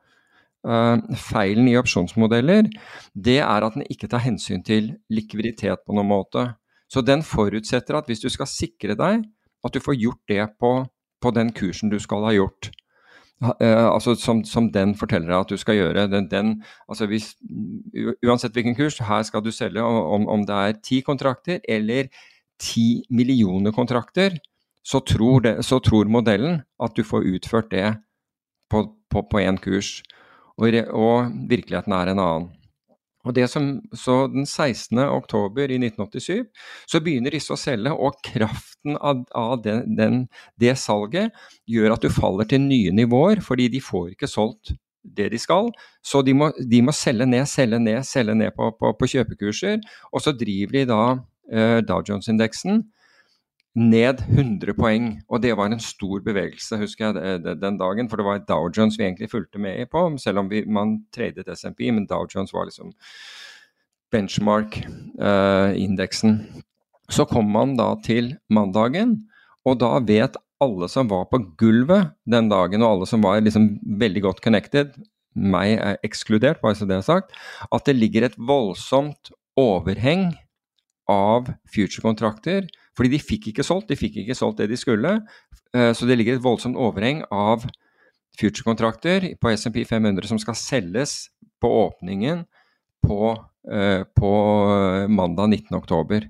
feilen i opsjonsmodeller, det er at den ikke tar hensyn til likviditet på noen måte. Så den forutsetter at hvis du skal sikre deg, at du får gjort det på, på den kursen du skal ha gjort. Uh, altså som, som, den forteller deg at du skal gjøre. Den, den, altså hvis, uansett hvilken kurs, her skal du selge om, om det er ti kontrakter eller ti millioner kontrakter, så tror, det, så tror, modellen at du får utført det på én kurs. Og, og, virkeligheten er en annen. Og det som, så Den 16. oktober i 1987 så begynner disse å selge, og kraften av, av den, den, det salget gjør at du faller til nye nivåer, fordi de får ikke solgt det de skal. Så de må, de må selge ned, selge ned, selge ned på, på, på kjøpekurser. Og så driver de da eh, Dow Jones-indeksen ned 100 poeng. Og det var en stor bevegelse, husker jeg, den dagen. For det var Dow Jones vi egentlig fulgte med på, selv om vi, man tradet SMP. Men Dow Jones var liksom benchmark-indeksen. Uh, så kom man da til mandagen, og da vet alle som var på gulvet den dagen, og alle som var liksom veldig godt connected, meg er ekskludert, bare så det er sagt, at det ligger et voldsomt overheng av future-kontrakter fordi de fikk ikke solgt, de fikk ikke solgt det de skulle. Eh, så det ligger et voldsomt overheng av future-kontrakter på SMP 500 som skal selges på åpningen på, eh, på mandag 19.10.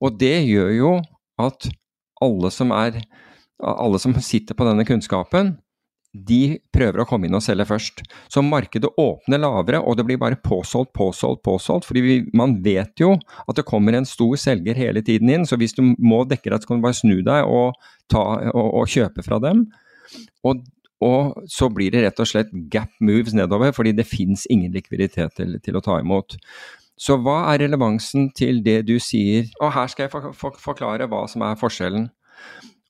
Og det gjør jo at alle som, er, alle som sitter på denne kunnskapen, de prøver å komme inn og selge først. Så markedet åpner lavere, og det blir bare påsolgt, påsolgt, påsolgt. fordi vi, man vet jo at det kommer en stor selger hele tiden inn, så hvis du må dekke deg, så kan du bare snu deg og, ta, og, og kjøpe fra dem. Og, og, så blir det rett og slett gap moves nedover, fordi det fins ingen likviditet til, til, å ta imot. Så hva er relevansen til det du sier? Og her skal jeg for, for, forklare hva som er forskjellen.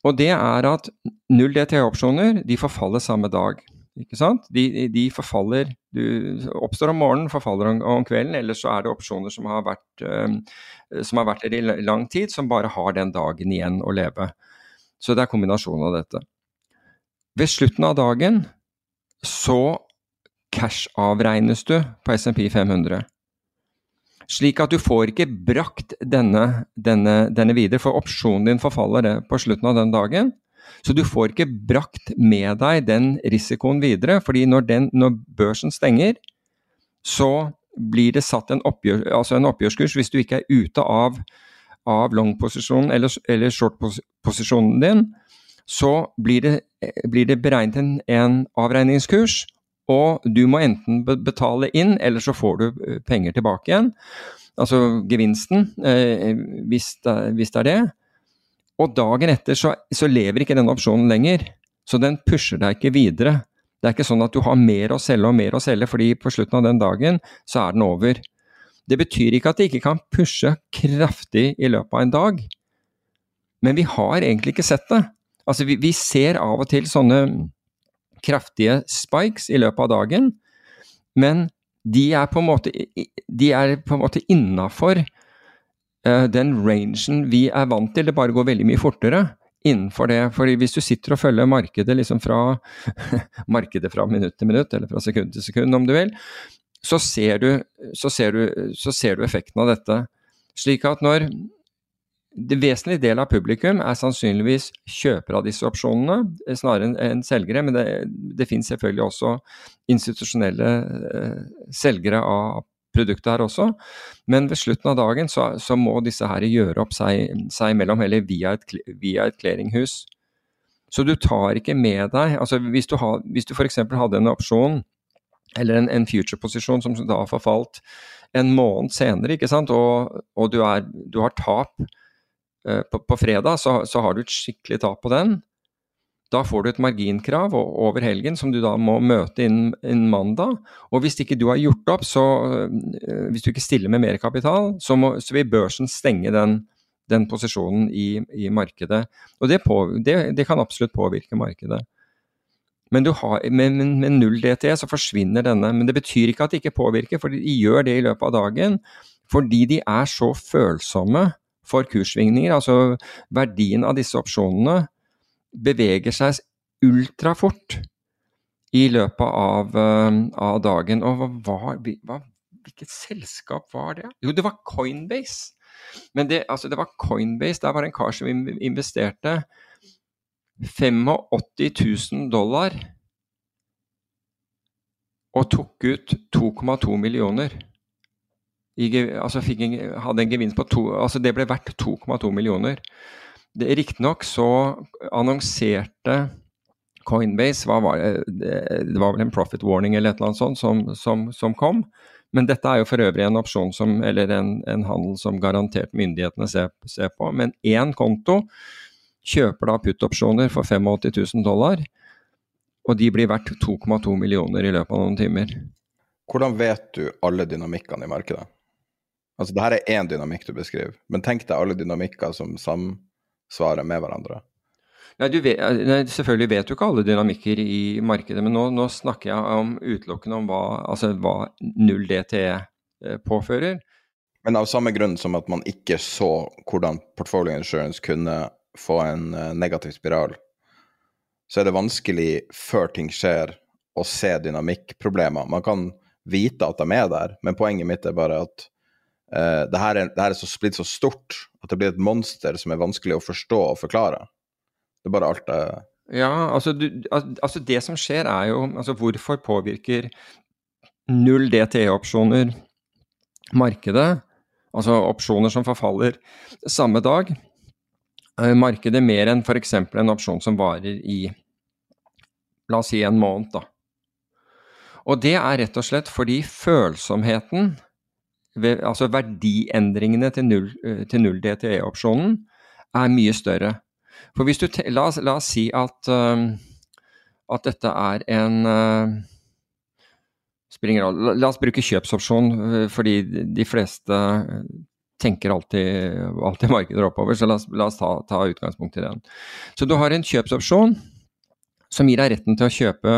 Og det er at null DTA-opsjoner de forfaller samme dag. Ikke sant? De, de forfaller du, Oppstår om morgenen, forfaller om, om, kvelden. Eller så er det opsjoner som har, vært, um, som har vært der i lang tid, som bare har den dagen igjen å leve. Så det er kombinasjonen av dette. Ved slutten av dagen så cash-avregnes du på SMP 500. Slik at du får ikke brakt denne, denne, denne videre, for opsjonen din forfaller det på slutten av den dagen. Så du får ikke brakt med deg den risikoen videre, fordi når, den, når børsen stenger, så blir det satt en, oppgjør, altså en oppgjørskurs hvis du ikke er ute av, av long-posisjonen eller, eller short-posisjonen din. Så blir det, blir det beregnet en, avregningskurs og du må enten betale inn, eller så får du eh, penger tilbake igjen. Altså gevinsten, eh, hvis, det, er det. Og dagen etter så, så, lever ikke denne opsjonen lenger. Så den pusher deg ikke videre. Det er ikke sånn at du har mer å selge og mer å selge, fordi på slutten av den dagen så er den over. Det betyr ikke at de ikke kan pushe kraftig i løpet av en dag. Men vi har egentlig ikke sett det. Altså, vi, vi ser av og til sånne kraftige spikes i løpet av dagen, men de er på en måte, måte innafor uh, den rangen vi er vant til. Det bare går veldig mye fortere innenfor det. For hvis du sitter og følger markedet liksom fra markedet fra minutt til minutt, eller fra sekund til sekund om du vil, så ser du, så ser du, så ser du effekten av dette. Slik at når det vesentlige del av publikum er sannsynligvis kjøpere av disse opsjonene, eh, snarere enn selgere. Men det, det finnes selvfølgelig også institusjonelle eh, selgere av produktet her også. Men ved slutten av dagen så, så må disse her gjøre opp seg, seg imellom, eller via et, via clearinghus. Så du tar ikke med deg altså Hvis du, har, hvis du f.eks. hadde en opsjon eller en, en future-posisjon som da har forfalt en måned senere, ikke sant? og, og du, er, du, har tap på, på, fredag, så, så, har du et skikkelig tap på den. Da får du et marginkrav over helgen som du da må møte innen, innen mandag. Og hvis ikke du har gjort opp, så eh, hvis du ikke stiller med mer kapital, så, må, så vil børsen stenge den, den posisjonen i, i, markedet. Og det, på, det, det kan absolutt påvirke markedet. Men har, med, med, null DT så forsvinner denne. Men det betyr ikke at det ikke påvirker, for de gjør det i løpet av dagen. Fordi de er så følsomme for kurssvingninger. Altså verdien av disse opsjonene beveger seg ultrafort i løpet av, uh, av dagen. Og hva, hva, hvilket selskap var det? Jo, det var Coinbase. Men det, altså, det var Coinbase. Der var det en kar som investerte 85 000 dollar og tok ut 2,2 millioner. I, altså en, hadde en gevinst på to, altså Det ble verdt 2,2 millioner. Riktignok så annonserte Coinbase var det var vel en profit warning eller et eller annet sånt som, som, som kom. Men dette er jo for øvrig en opsjon som, eller en, en handel som garantert myndighetene ser, ser på. Men én konto kjøper da put-opsjoner for 85 000 dollar, og de blir verdt 2,2 millioner i løpet av noen timer. Hvordan vet du alle dynamikkene i markedet? Altså, det her er én dynamikk du beskriver, men tenk deg alle dynamikker som samsvarer med hverandre. Nei, vet, nei, Selvfølgelig vet du ikke alle dynamikker i markedet, men nå, nå snakker jeg om utelukkende om hva, altså hva null DTE eh, påfører. Men av samme grunn som at man ikke så hvordan portfolio insurance kunne få en uh, negativ spiral, så er det vanskelig før ting skjer, å se dynamikkproblemer. Man kan vite at de er der, men poenget mitt er bare at uh, det, her er, det her er så, blitt så stort at det blir et monster som er vanskelig å forstå og forklare. Det er bare alt det Ja, altså, du, altså det som skjer er jo Altså hvorfor påvirker null DTE-opsjoner markedet? Altså opsjoner som forfaller samme dag. Eh, markedet mer enn f.eks. en opsjon som varer i la oss si en måned. Da. Og det er rett og slett fordi følsomheten, ved, altså verdiendringene til null, eh, til null DTE-opsjonen, er mye større. For hvis du, la, la oss si at, uh, at dette er en uh, la, la, oss bruke kjøpsopsjon, fordi de fleste tenker alltid, alltid markeder oppover, så la oss, la oss ta, ta, utgangspunkt i den. Så du har en kjøpsopsjon som gir deg retten til å kjøpe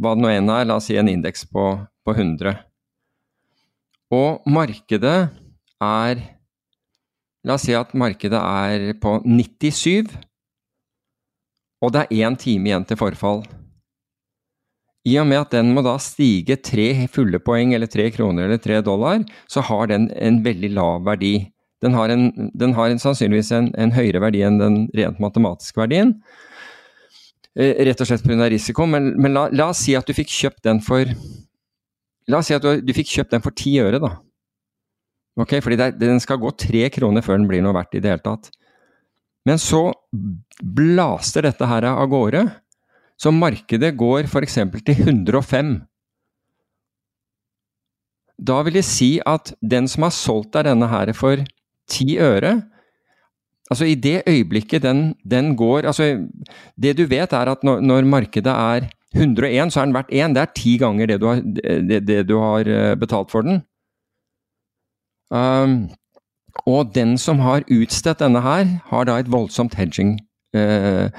hva det nå enn er, la oss si en indeks på, på 100. Og markedet er La oss si at markedet er på 97, og det er én time igjen til forfall. I og med at den må da stige tre fulle poeng, eller tre kroner eller tre dollar, så har den en veldig lav verdi. Den har, en, den har en, sannsynligvis en, en, høyere verdi enn den rent matematiske verdien. Eh, rett og slett pga. risiko, men, men la, la, oss si at du fikk kjøpt den for La oss si at du, du fikk kjøpt den for ti øre, da. Ok, fordi det, den skal gå tre kroner før den blir noe verdt i det hele tatt. Men så blaster dette her av gårde så markedet går f.eks. til 105. Da vil det si at den som har solgt deg denne her for ti øre Altså i det øyeblikket den, den går altså Det du vet er at når, når, markedet er 101, så er den verdt én. Det er ti ganger det du har, det, det du har eh, betalt for den. Um, og den som har utstedt denne her, har da et voldsomt hedging eh,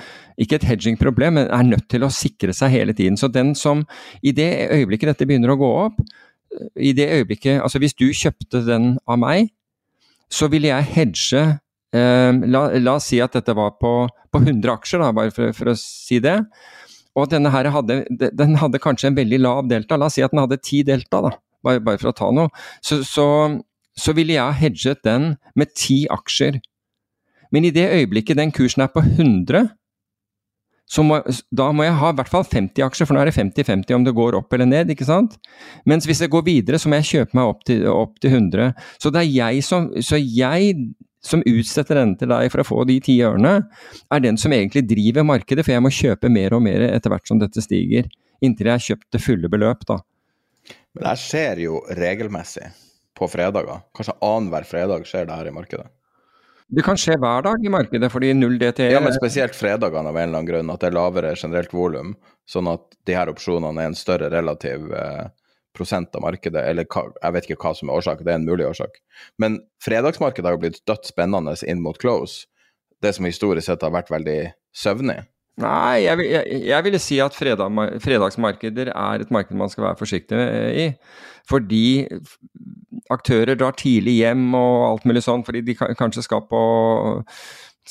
ikke et hedging-problem, men er nødt til å sikre seg hele tiden. Så den som i det øyeblikket dette begynner å gå opp, i det øyeblikket Altså hvis du kjøpte den av meg, så ville jeg hedge eh, la, la, oss si at dette var på, på 100 aksjer, da, bare for, for, å si det. Og denne her hadde, den hadde kanskje en veldig lav delta. La oss si at den hadde ti delta, da, bare, bare for å ta noe. Så, så, så ville jeg hedget den med ti aksjer Men i det øyeblikket den kursen er på 100, så må, da må jeg ha i hvert fall 50 aksjer, for nå er det 50-50 om det går opp eller ned. ikke sant? Mens hvis jeg går videre, så må jeg kjøpe meg opp til, opp til 100. Så det er jeg som, så jeg som utsetter denne til deg for å få de ti ørene, er den som egentlig driver markedet, for jeg må kjøpe mer og mer etter hvert som dette stiger. Inntil jeg har kjøpt det fulle beløp, da. Men det skjer jo regelmessig på fredager. Kanskje annenhver fredag skjer det her i markedet. Det kan skje hver dag i markedet, fordi null DTE Ja, men spesielt fredagene av en eller annen grunn, at det er lavere generelt volum. Sånn at de her opsjonene er en større relativ eh, prosent av markedet, eller hva, jeg vet ikke hva som er årsaken, det er en mulig årsak. Men fredagsmarkedet har jo blitt dødt spennende inn mot close, det som historisk sett har vært veldig søvnig. Nei, jeg, jeg, jeg ville si at fredag, fredagsmarkeder er et marked man skal være forsiktig i. Fordi aktører drar tidlig hjem og alt mulig sånn, fordi de kanskje skal på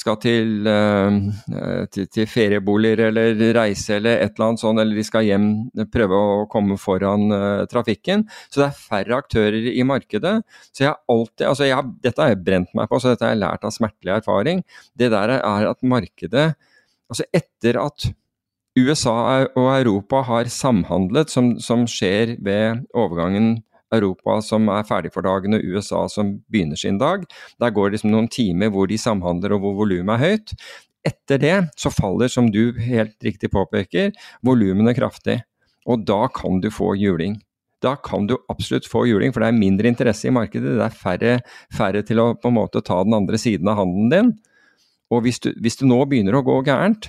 skal til, uh, til, til, ferieboliger eller reise eller et eller annet sånt, eller de skal hjem, prøve å komme foran uh, trafikken. Så det er færre aktører i markedet. Så jeg har alltid, altså jeg, Dette har jeg brent meg på, så dette har jeg lært av smertelig erfaring. Det der er at markedet Altså etter at USA og Europa har samhandlet, som, som skjer ved overgangen Europa som er ferdig for dagen, og USA som begynner sin dag. Der går det liksom noen timer hvor de samhandler og hvor volumet er høyt. Etter det så faller, som du helt riktig påpeker, volumene kraftig. Og da kan du få juling. Da kan du absolutt få juling, for det er mindre interesse i markedet. Det er færre, færre til å på en måte ta den andre siden av handelen din. Og hvis du, hvis det nå begynner å gå gærent,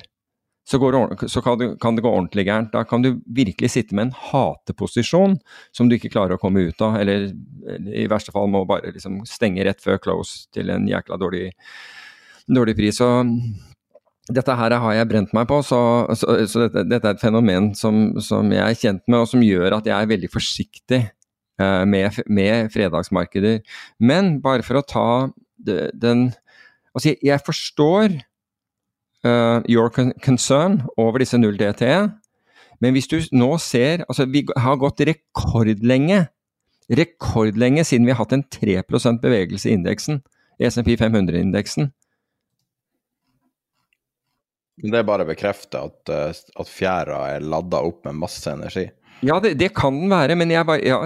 så, det, så kan, det, kan, det, gå ordentlig gærent. Da kan du virkelig sitte med en hateposisjon som du ikke klarer å komme ut av, eller, i verste fall må bare liksom stenge rett før close til en jækla dårlig, dårlig pris. Så dette her har jeg brent meg på, så, så, så dette, dette, er et fenomen som, som, jeg er kjent med, og som gjør at jeg er veldig forsiktig eh, med, med, fredagsmarkeder. Men bare for å ta den Altså, jeg forstår uh, your concern over disse 0 DTE, men hvis du nå ser Altså, vi har gått rekordlenge, rekordlenge siden vi har hatt en 3% bevegelse i indeksen, SMP 500-indeksen. Det er bare å bekrefte at, eh, at fjæra er ladda opp med masse energi. Ja, det, det kan den være, men jeg bare ja,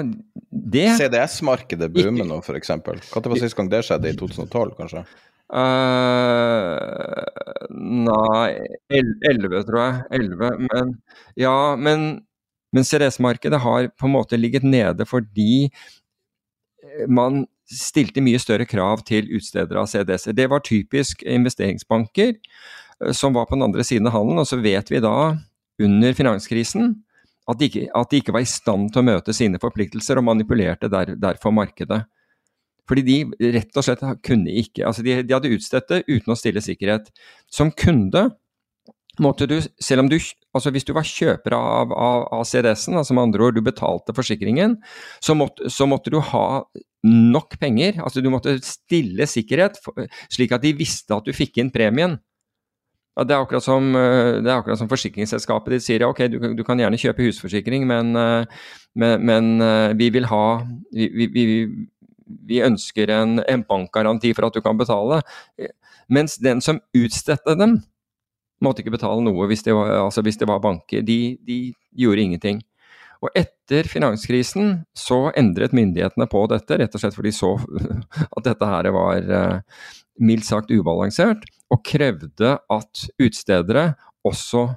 CDS-markedet boomer nå, f.eks. Når var sist gang det skjedde? I 2012, kanskje? Uh, nei, 11 tror jeg. 11, men ja, men, men CDS-markedet har på en måte ligget nede fordi eh, man stilte mye større krav til utstedere av CDS-er. Det var typisk investeringsbanker eh, som var på den andre siden av handelen. Og så vet vi da, under finanskrisen, at de, ikke, at de ikke var i stand til å møte sine forpliktelser og manipulerte der, derfor markedet. Fordi de rett og slett kunne ikke altså de, de hadde utstedt det uten å stille sikkerhet. Som kunde måtte du, selv om du altså Hvis du var kjøper av, av, av CDS-en, altså med andre ord du betalte forsikringen, så måtte, så måtte, du ha nok penger. altså Du måtte stille sikkerhet, for, slik at de visste at du fikk inn premien. Ja, det, er som, det er akkurat som forsikringsselskapet ditt sier ja, ok, du, du, kan gjerne kjøpe husforsikring, men, men, men vi vil ha vi, vi, vi ønsker en, en, bankgaranti for at du kan betale. Mens den som utstedte dem, måtte ikke betale noe hvis det var, altså hvis det var banker. De, de, gjorde ingenting. Og etter finanskrisen så endret myndighetene på dette, rett og slett fordi de så at dette her var uh, mildt sagt ubalansert, og krevde at utstedere også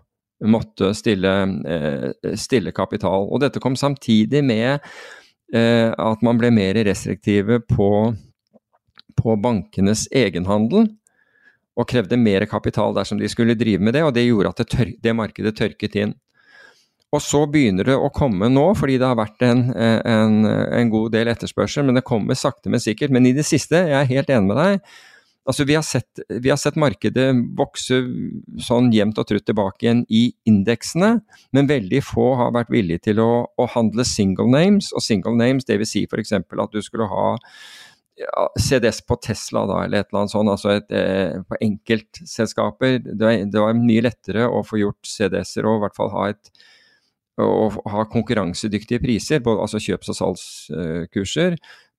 måtte stille, uh, stille kapital. Og dette kom samtidig med Eh, at man ble mer restriktive på, på bankenes egenhandel og krevde mer kapital dersom de skulle drive med det, og det gjorde at det, tør det markedet tørket inn. Og så begynner det å komme nå, fordi det har vært en, en, en, god del etterspørsel, men det kommer sakte, men sikkert. Men i det siste, jeg er helt enig med deg, Altså, vi har, sett, vi har sett markedet vokse sånn jevnt og trutt tilbake igjen i indeksene, men veldig få har vært villige til å, å handle single names. Og single names, dvs. Si f.eks. at du skulle ha ja, CDS på Tesla da, eller et eller annet sånt, altså et, eh, på enkeltselskaper. Det, det, var mye lettere å få gjort CDS-er og i hvert fall ha et og ha konkurransedyktige priser, både, altså kjøps- og salgskurser,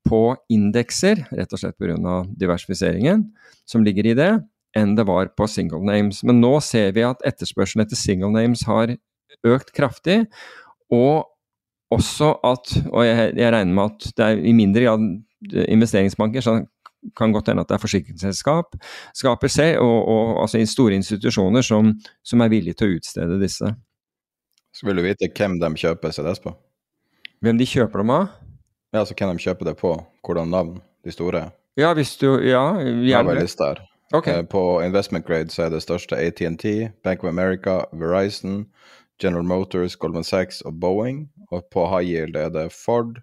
på indekser, rett og slett pga. diversifiseringen som ligger i det. enn det var på single names. Men nå ser vi at etterspørselen etter single names har økt kraftig, og også at Og jeg, jeg regner med at det er i mindre grad investeringsbanker, så kan godt hende at det er forsikringsselskap, skaper selv, og, og altså store institusjoner som, som, er villige til å utstede disse. Så vil du vite hvem de kjøper CDS på? Hvem de kjøper dem av? Ja, så hvem de kjøper det på. Hvordan navn de store. Ja, hvis du Ja, gjerne. Her. Okay. Eh, på investment grade så er det største ATNT, Bank of America, Verizon, General Motors, Goldman Sachs og Boeing. Og på high yield er det Ford,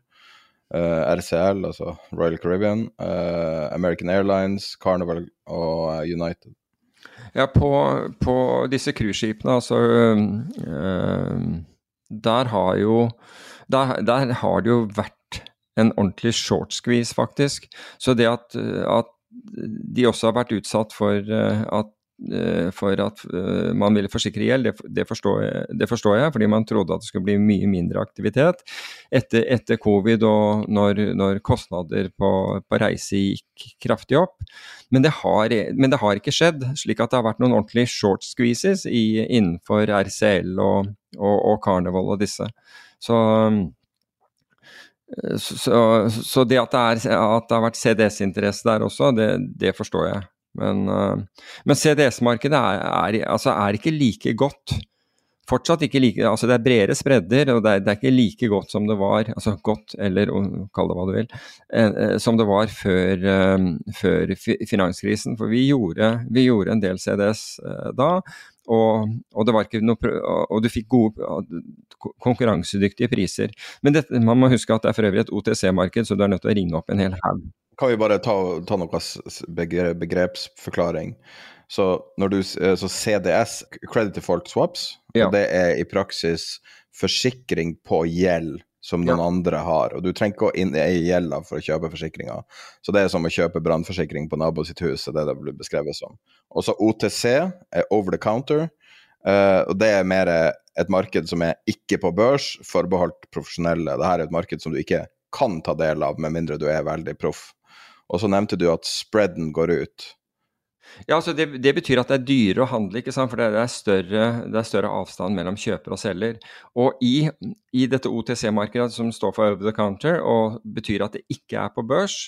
uh, eh, RCL, altså Royal Caribbean, uh, American Airlines, Carnival og uh, United. Ja, på, på disse cruiseskipene, altså Der har jo der, der, har det jo vært en ordentlig short squeeze, faktisk. Så det at, at de også har vært utsatt for at Eh, for at eh, man ville forsikre gjeld, det, det, det, forstår jeg, fordi man trodde at det skulle bli mye mindre aktivitet etter, etter covid og når, når kostnader på, på, reise gikk kraftig opp. Men det, har, men det, har, ikke skjedd, slik at det har vært noen ordentlige short squeezes i, innenfor RCL og, og, og Carnival og disse. Så så, så, det at det, er, at det har vært CDS-interesse der også, det, det forstår jeg. Men, uh, men CDS-markedet er, er, altså er, ikke like godt. Fortsatt ikke like altså Det er bredere spredder, og det er, det er ikke like godt som det var altså godt, eller kall det hva du vil, eh, eh, som det var før, før finanskrisen. For vi gjorde, vi gjorde, en del CDS da, og, og, noe, og du fikk gode, konkurransedyktige priser. Men dette, man må huske at det er for øvrig et OTC-marked, så du er nødt til å ringe opp en hel haug kan vi bare ta, ta noen begrepsforklaring. Så, du, eh, så, CDS, Credit Default Swaps, ja. det er i praksis forsikring på gjeld som noen ja. andre har. Og du trenger ikke å inn i gjelda for å kjøpe forsikringa. Så det er som å kjøpe brannforsikring på nabo sitt hus, det er det det blir beskrevet som. Og så OTC er over the counter, uh, og det er mer et marked som er ikke på børs, forbeholdt profesjonelle. Dette er et marked som du ikke kan ta del av, med mindre du er veldig proff. Og så nevnte du at spreaden går ut. Ja, altså det, det, betyr at det er dyrere å handle, ikke sant? for det er, større, det er større avstand mellom kjøper og selger. Og i, i dette OTC-markedet som står for over the counter, og betyr at det ikke er på børs,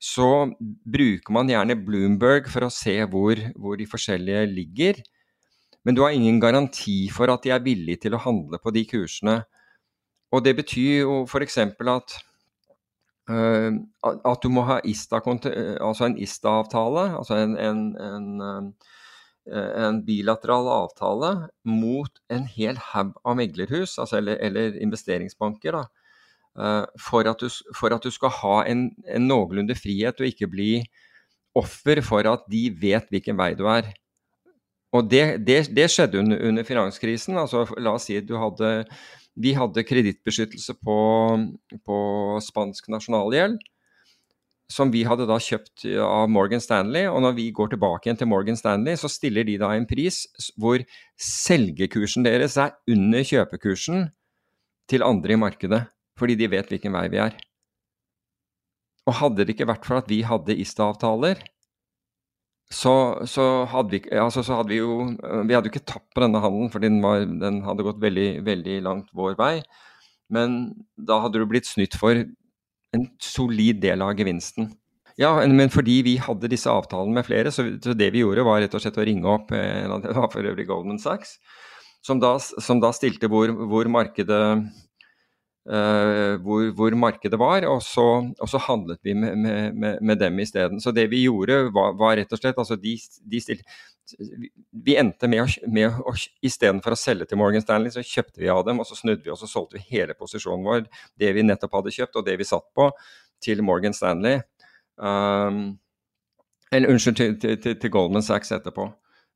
så bruker man gjerne Bloomberg for å se hvor, hvor de forskjellige ligger. Men du har ingen garanti for at de er villige til å handle på de kursene. Og det betyr jo f.eks. at at du må ha ISTA, eh, altså en ISTA-avtale, altså en, en, en, uh, en, bilateral avtale mot en hel haug av meglerhus, altså, eller, eller, investeringsbanker, da, for, at du, for, at du, skal ha en, noenlunde frihet og ikke bli offer for at de vet hvilken vei du er. Og det, det, det skjedde under, under, finanskrisen. altså La oss si at du hadde vi hadde kredittbeskyttelse på, på spansk nasjonalgjeld, som vi hadde da kjøpt av Morgan Stanley. Og når vi går tilbake igjen til Morgan Stanley, så stiller de da en pris hvor selgekursen deres er under kjøpekursen til andre i markedet. Fordi de vet hvilken vei vi er. Og hadde det ikke vært for at vi hadde ISTA-avtaler, så, så, hadde vi, altså, så, hadde vi, jo Vi hadde jo ikke tapt på denne handelen, for den, var, den, hadde gått veldig, veldig langt vår vei. Men da hadde du blitt snytt for en solid del av gevinsten. Ja, men fordi vi hadde disse avtalene med flere, så, det vi gjorde var rett og slett å ringe opp av det var for øvrig Goldman Sachs, som da, som da stilte hvor, hvor markedet hvor, hvor, markedet var, og så, og så handlet vi med, med, med dem isteden. Så det vi gjorde, var, var, rett og slett altså de, de stilte, Vi endte med å, med å istedenfor å selge til Morgan Stanley, så kjøpte vi av dem, og så snudde vi og så solgte vi hele posisjonen vår, det vi nettopp hadde kjøpt og det vi satt på, til Morgan Stanley. Um, eller unnskyld, til, til, til, Goldman Sachs etterpå.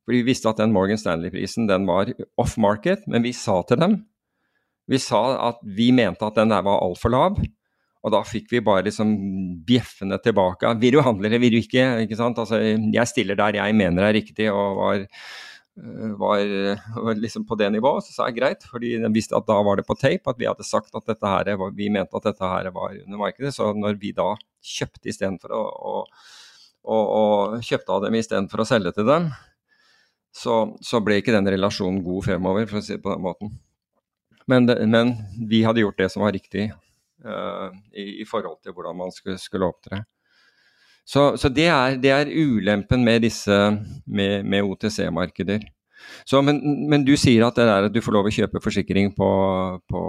For vi visste at den Morgan Stanley-prisen den var off market, men vi sa til dem vi sa at vi mente at den der var altfor lav. Og da fikk vi bare liksom bjeffende tilbake. Vil du handle eller vil du ikke? ikke sant? Altså, jeg stiller der jeg mener er riktig, og var, øh, var, var liksom på det nivået. Så sa jeg greit, fordi de visste at da var det på tape at vi hadde sagt at dette her, vi mente at dette her var under markedet. Så når vi da kjøpte istedenfor å, å, å, å kjøpte av dem istedenfor å selge til dem, så, så, ble ikke den relasjonen god fremover, for å si det på den måten. Men, men vi hadde gjort det som var riktig uh, i, i, forhold til hvordan man skulle, skulle opptre. Så, så det, er, det, er, ulempen med disse med, med OTC-markeder. Men, men, du sier at det er at du får lov å kjøpe forsikring på, på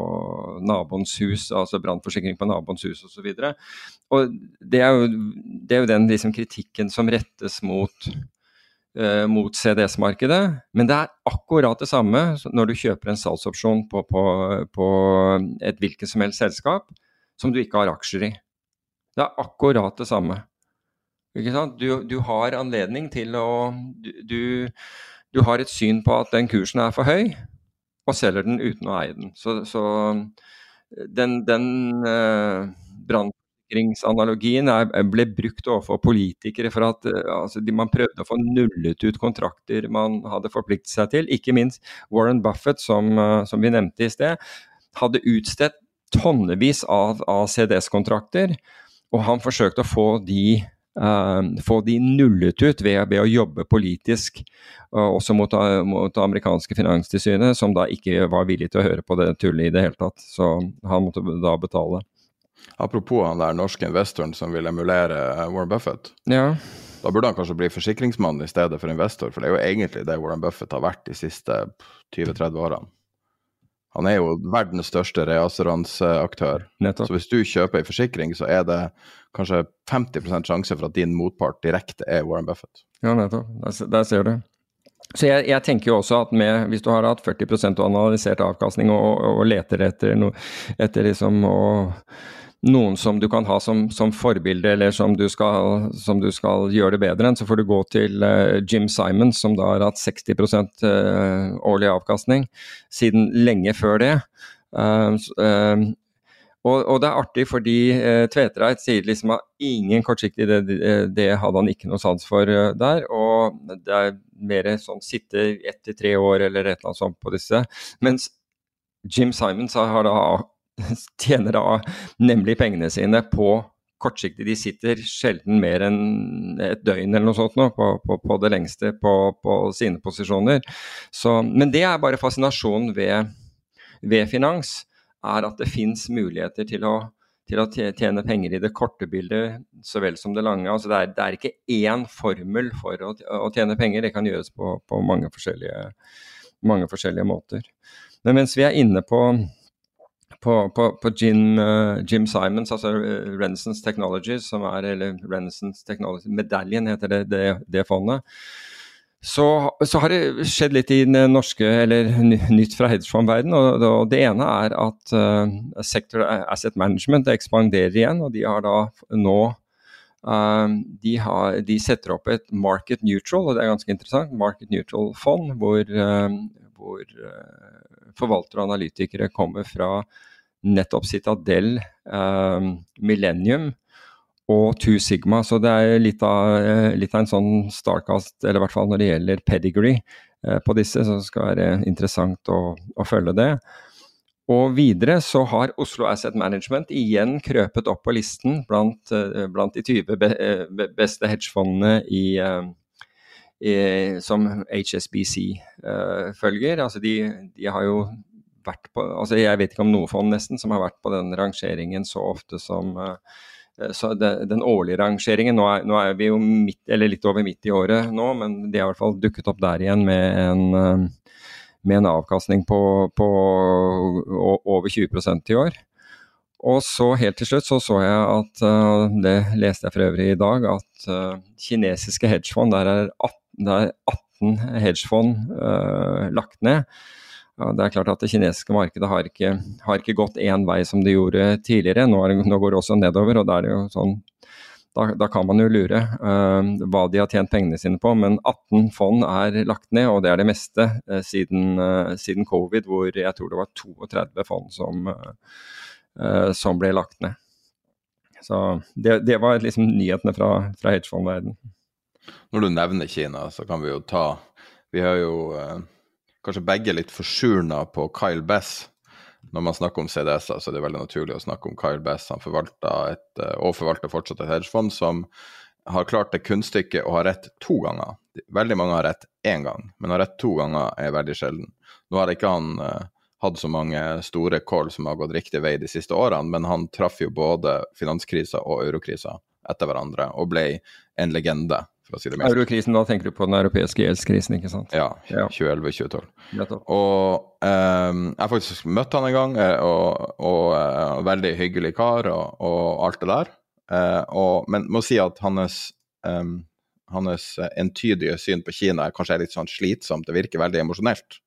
naboens hus, altså brannforsikring på naboens hus osv. Det er jo, det er jo den liksom, kritikken som rettes mot mot CDS-markedet. Men det er akkurat det samme når du kjøper en salgsopsjon på, på, på et hvilket som helst selskap som du ikke har aksjer i. Det er akkurat det samme. Du, du, har anledning til å du, du, har et syn på at den kursen er for høy, og selger den uten å eie den. Så, så den, den uh, brann er, ble brukt overfor politikere for at eh, altså, man prøvde å få nullet ut kontrakter man hadde forpliktet seg til. Ikke minst Warren Buffett, som, eh, som vi nevnte i sted, hadde utstedt tonnevis av, av CDS-kontrakter, og han forsøkte å få de Uh, få de nullet ut ved, ved å jobbe politisk, uh, også mot, uh, mot det amerikanske finanstilsynet, som da ikke var villig til å høre på det tullet i det hele tatt. Så han måtte da betale. Apropos han der norske investoren som vil emulere eh, Warren Buffett. Ja. Da burde han kanskje bli forsikringsmann i stedet for investor, for det er jo egentlig det Warren Buffett har vært de siste 20-30 årene. Han er jo verdens største reassuranseaktør. Så hvis du kjøper en forsikring, så er det kanskje 50 sjanse for at din motpart direkte er Warren Buffett. Ja, nettopp. Der, der ser du. Så jeg, jeg, tenker jo også at med, hvis du har hatt 40 og analysert avkastning og, og, og leter etter, no, etter liksom å noen som du kan ha som, som forbilde, eller som du, skal, som du, skal, gjøre det bedre enn, så får du gå til uh, Jim Simons, som da har hatt 60 uh, eh, årlig avkastning siden lenge før det. Uh, og, og, det er artig fordi uh, Tvetreit sier liksom at ingen kortsiktig, det, det, hadde han ikke noe sans for der. Og det er mer sånn sitte ett til tre år eller et eller annet sånt på disse. Mens Jim Simons har da tjener da nemlig pengene sine på kortsiktig. De sitter sjelden mer enn et døgn eller noe sånt nå, på, på, på det lengste på, på sine posisjoner. Så, men det er bare fascinasjonen ved, ved finans, er at det fins muligheter til å, til å, tjene penger i det korte bildet så vel som det lange. Altså det, er, det er ikke én formel for å, å, tjene penger, det kan gjøres på, mange forskjellige, mange forskjellige måter. Men mens vi er inne på på, på, på Jim, uh, Jim, Simons, altså uh, Renaissance Technologies, som er eller Renaissance Technology Medaljen heter det, det, det fondet. Så, så, har det skjedd litt i den norske, eller nytt fra hedgefondverdenen. Og, og, det ene er at uh, Sector Asset Management ekspanderer igjen, og de har da nå uh, de, har, de, setter opp et market neutral, og det er ganske interessant, market neutral fond, hvor, hvor forvaltere og analytikere kommer fra nettopp Citadel, eh, Millennium og Two Sigma. Så det er litt av, eh, litt av en sånn starkast, eller i hvert fall når det gjelder pedigree eh, på disse, så det skal være interessant å, å, følge det. Og videre så har Oslo Asset Management igjen krøpet opp på listen blant, eh, blant de 20 be, be, beste hedgefondene i, som HSBC uh, følger. Altså de, de, har jo vært på altså Jeg vet ikke om noe fond nesten som har vært på den rangeringen så ofte som uh, så det, Den årlige rangeringen, nå er, nå er, vi jo midt, litt over midt i året nå, men de har i hvert fall dukket opp der igjen med en, uh, med en avkastning på, på over 20% i år. Og så helt til slutt så så jeg at, det leste jeg for øvrig i dag, at kinesiske hedgefond, der er 18, der er 18 hedgefond uh, lagt ned. Det er klart at Det kinesiske markedet har ikke, har ikke gått én vei som det gjorde tidligere. Nå, det, nå, går det også nedover, og da, sånn, da, da kan man jo lure uh, hva de har tjent pengene sine på. Men 18 fond er lagt ned, og det er det meste uh, siden, uh, siden, covid, hvor jeg tror det var 32 fond som, som ble lagt ned. Så det, det var liksom nyhetene fra, fra hedgefondverdenen. Når du nevner Kina, så kan vi jo ta Vi har jo kanskje begge litt forsurna på Kyle Bess. Når man snakker om CDS-er, så er det veldig naturlig å snakke om Kyle Bess. Han forvalter et, eh, og forvalter fortsatt et hedgefond som har klart det kunststykket å ha rett to ganger. Veldig mange har rett én gang, men å ha rett to ganger er veldig sjelden. Nå har ikke han eh, hatt så mange store call som har gått riktig vei de siste årene, men han traff jo både finanskrisa og eurokrisa etter hverandre og ble en legende. For å si det mest. Eurokrisen, da tenker du på den europeiske gjeldskrisen, ikke sant? Ja, 2011-2012. Og um, jeg faktisk møtt han en gang, eh, og, og uh, veldig hyggelig kar og, og alt det der. Uh, og, men må si at hans um, hans entydige syn på Kina er kanskje litt sånn slitsomt, det virker veldig emosjonelt.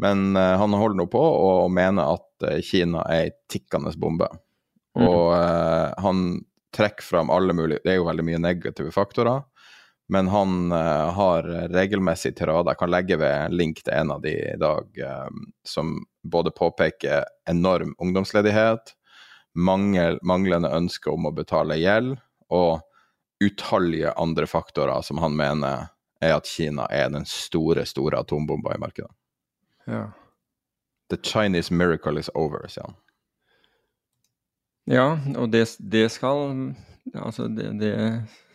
Men uh, han holder nå på å mene at uh, Kina er ei tikkende bombe. Mm. Og uh, han trekker fram alle mulige Det er jo veldig mye negative faktorer. Men han har regelmessig tirader. Jeg kan legge ved en link til en av de i dag som både påpeker enorm ungdomsledighet, mangel, manglende ønske om å betale gjeld, og utallige andre faktorer som han mener er at Kina er den store, store atombomba i markedet. Ja. The Chinese miracle is over, sier han. Ja, og det, det skal Altså, det, det,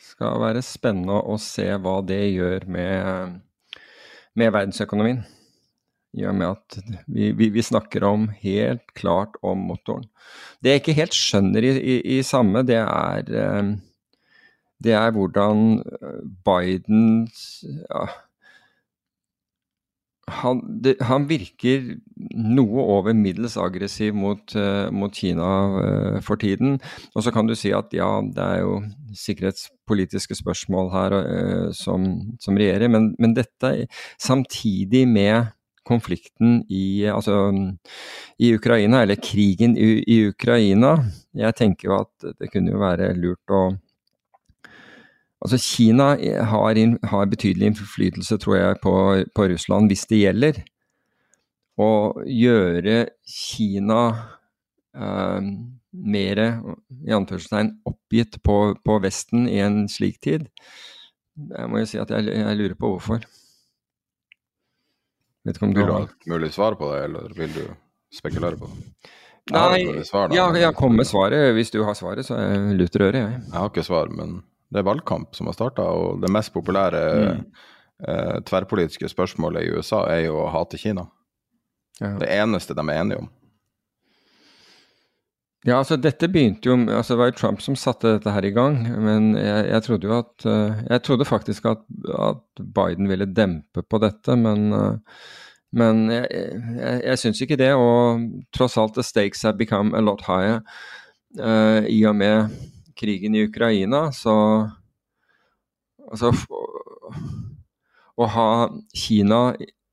skal være spennende å se hva det gjør med, med verdensøkonomien. I og med at vi, vi, vi, snakker om helt klart om motoren. Det jeg ikke helt skjønner i, i, i samme, det er eh, det er hvordan Bidens ja, han, det, han, virker noe over middels aggressiv mot, uh, mot Kina uh, for tiden. Og så kan du si at ja, det er jo sikkerhetspolitiske spørsmål her uh, som, som, regjerer, men, men, dette samtidig med konflikten i, altså, i Ukraina, eller krigen i, i Ukraina. Jeg tenker jo at det kunne jo være lurt å Altså Kina har, har, betydelig innflytelse, tror jeg, på, på, Russland hvis det gjelder. Å gjøre Kina eh, mer i anførselstegn oppgitt på, på, Vesten i en slik tid, jeg må jo si at jeg, jeg lurer på hvorfor. Vet ikke om du har et mulig svar på det, eller vil du spekulere på det? Nei, svar, ja, jeg kommer med svaret. Hvis du har svaret, så er jeg luter øret, jeg. Jeg har ikke svar, men det er valgkamp som har starta, og det mest populære mm. eh, tverrpolitiske spørsmålet i USA er jo å hate Kina. Ja. Det eneste de er enige om. Ja, altså dette begynte jo altså Det var jo Trump som satte dette her i gang. Men jeg, jeg trodde jo at uh, Jeg trodde faktisk at, at, Biden ville dempe på dette, men, uh, men jeg, jeg, jeg syns ikke det. Og tross alt, the stakes have become a lot higher uh, i og med krigen i Ukraina, så Altså å ha Kina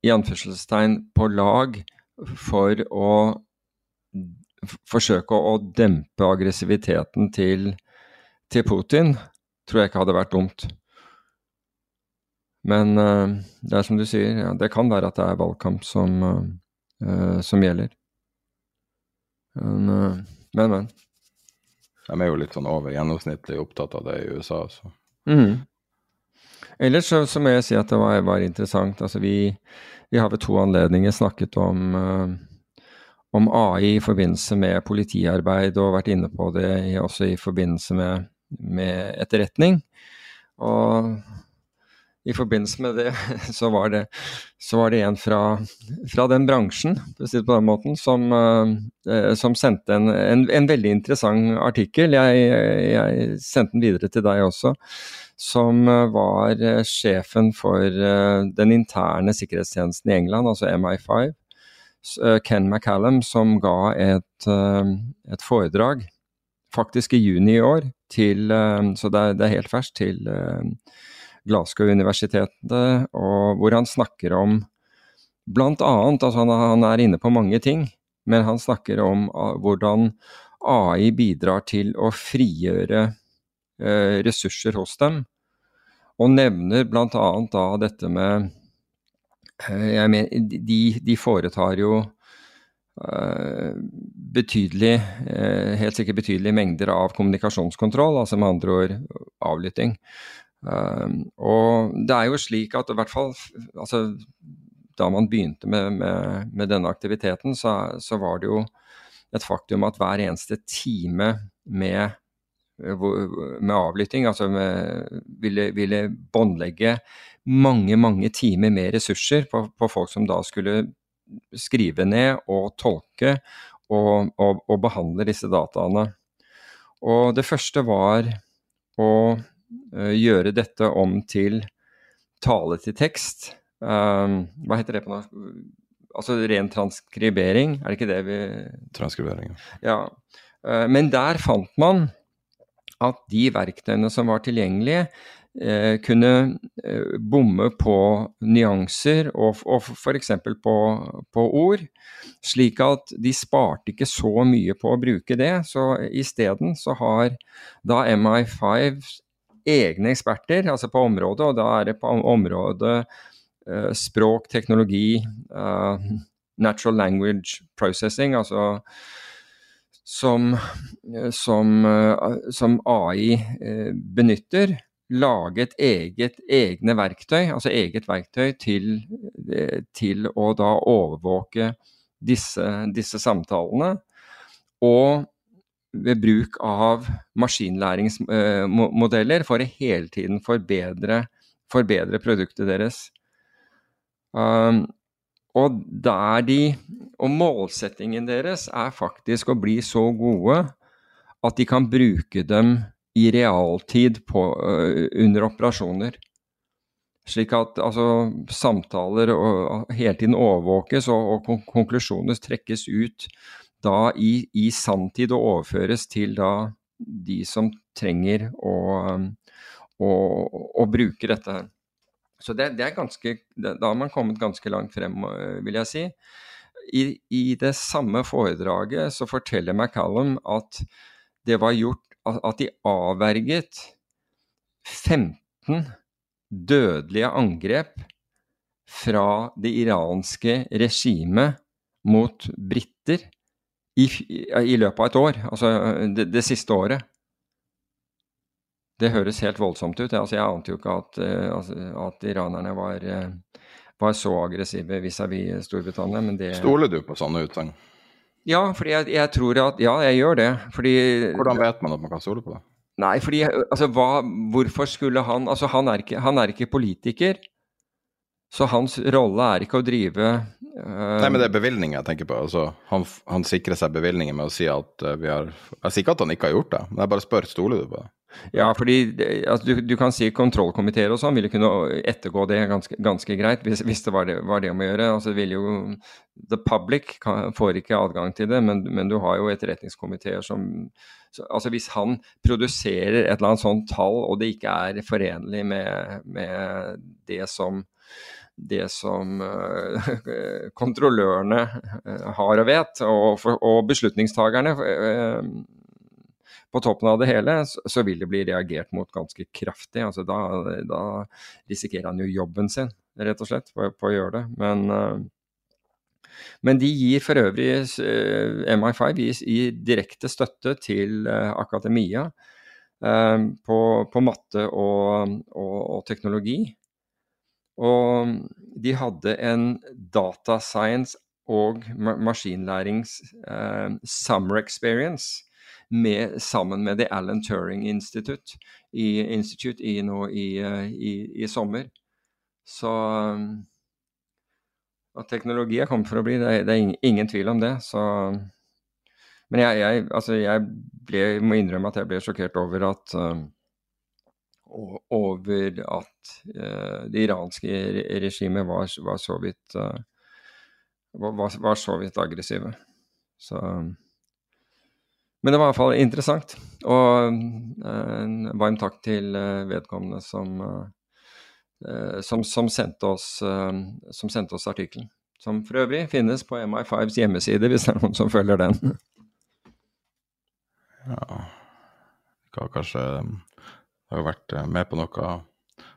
i anførselstegn på lag for å forsøke å dempe aggressiviteten til, til Putin, tror jeg ikke hadde vært dumt. Men uh, det er som du sier, ja, det kan være at det er valgkamp som, uh, som gjelder. Men, uh, men, men. De er jo litt sånn over gjennomsnittlig opptatt av det i USA. Så. Mm. Ellers så, så, må jeg si at det var, var interessant. Altså vi, vi, har ved to anledninger snakket om, uh, om AI i forbindelse med politiarbeid, og vært inne på det også i forbindelse med, med etterretning. Og i forbindelse med det, så var det, så var det en fra, fra, den bransjen, si den måten, som, uh, som sendte en, en, en, veldig interessant artikkel. Jeg, jeg, sendte den videre til deg også. Som uh, var sjefen for den interne sikkerhetstjenesten i England, altså MI5. Ken McCallum, som ga et, et, foredrag, faktisk i juni i år, til, så det er, det er helt ferskt, til Glasgow-universitetet, og hvor han snakker om blant annet, altså han, han, er inne på mange ting, men han snakker om uh, hvordan AI bidrar til å frigjøre uh, ressurser hos dem, og nevner bl.a. da dette med uh, jeg mener, de, de foretar jo betydelig, helt sikkert betydelige mengder av kommunikasjonskontroll, altså med andre ord avlytting. Um, og det er jo slik at i hvert fall altså, da man begynte med, med, med denne aktiviteten, så, så, var det jo et faktum at hver eneste time med med avlytting. Altså med, ville, ville båndlegge mange, mange timer med ressurser på, på, folk som da skulle skrive ned og tolke og, og, og behandle disse dataene. Og det første var å gjøre dette om til tale til tekst. Um, hva heter det på norsk? Altså ren transkribering, er det ikke det vi Transkribering. Ja. Uh, men der fant man at de verktøyene som var tilgjengelige, eh, kunne eh, bomme på nyanser og, og f.eks. På, på ord, slik at de sparte ikke så mye på å bruke det. Så isteden så har da MI5 egne eksperter altså på området, og da er det på området eh, språk, teknologi, uh, natural language processing, altså som, som, som AI eh, benytter, laget eget, egne verktøy, altså eget verktøy til, eh, til å da overvåke disse, disse, samtalene. Og ved bruk av maskinlæringsmodeller for å hele tiden forbedre, forbedre produktet deres. Um, og der de Og målsettingen deres er faktisk å bli så gode at de kan bruke dem i realtid på, under operasjoner. Slik at altså, samtaler og, hele tiden overvåkes, og, og konklusjoner trekkes ut da i, i sanntid og overføres til da de som trenger å, å, å bruke dette. her. Så det, det, er ganske, Da har man kommet ganske langt frem, vil jeg si. I, I, det samme foredraget så forteller McCallum at det var gjort At de avverget 15 dødelige angrep fra det iranske regimet mot briter i, i, løpet av et år, altså det, det siste året. Det høres helt voldsomt ut. Altså, jeg ante jo ikke at, uh, altså, at iranerne var, uh, var, så aggressive vis-à-vis -vis Storbritannia, men det Stoler du på sånne utsagn? Ja, fordi jeg, jeg, tror at Ja, jeg gjør det. Fordi Hvordan vet man at man kan stole på det? Nei, fordi altså, hva, Hvorfor skulle han Altså, han er, ikke, han er ikke politiker. Så hans rolle er ikke å drive Nei, men det er bevilgninger jeg tenker på. Altså, han, han sikrer seg bevilgninger med å si at uh, vi har Jeg sier ikke at han ikke har gjort det, men jeg bare spør stoler du på det? Ja, fordi altså, du, du, kan si kontrollkomiteer og sånn ville kunne ettergå det ganske, ganske greit, hvis, hvis, det var det, var det om å gjøre. Altså, vil jo, the public kan, får ikke adgang til det, men, men du har jo etterretningskomiteer som så, altså Hvis han produserer et eller annet sånt tall, og det ikke er forenlig med, med det som det som uh, kontrollørene uh, har og vet, og, for, beslutningstagerne uh, på toppen av det hele, så, vil det bli reagert mot ganske kraftig. Altså, da, da, risikerer han jo jobben sin, rett og slett, på, på å gjøre det. Men, men de gir for øvrig uh, MI5 gir, gir, direkte støtte til akademia på, på, matte og, og, og, teknologi. Og de hadde en data science og maskinlærings summer experience med, sammen med The Alan Turing Institute i, Institute i, nå, i, eh, i, i sommer. Så at teknologi er kommet for å bli, det er, det er ingen tvil om det. Så, men jeg, jeg, altså jeg ble, må innrømme at jeg ble sjokkert over at uh, over at uh, det iranske regimet var, var, så vidt uh, var, var, så vidt aggressive. Så men det var i hvert fall interessant. Og eh, en varm takk til eh, vedkommende som, eh, som, som, sendte oss, som sendte oss artikkelen. Som for øvrig finnes på MI5s hjemmeside, hvis det er noen som følger den. Ja har kanskje Det har vært med på noe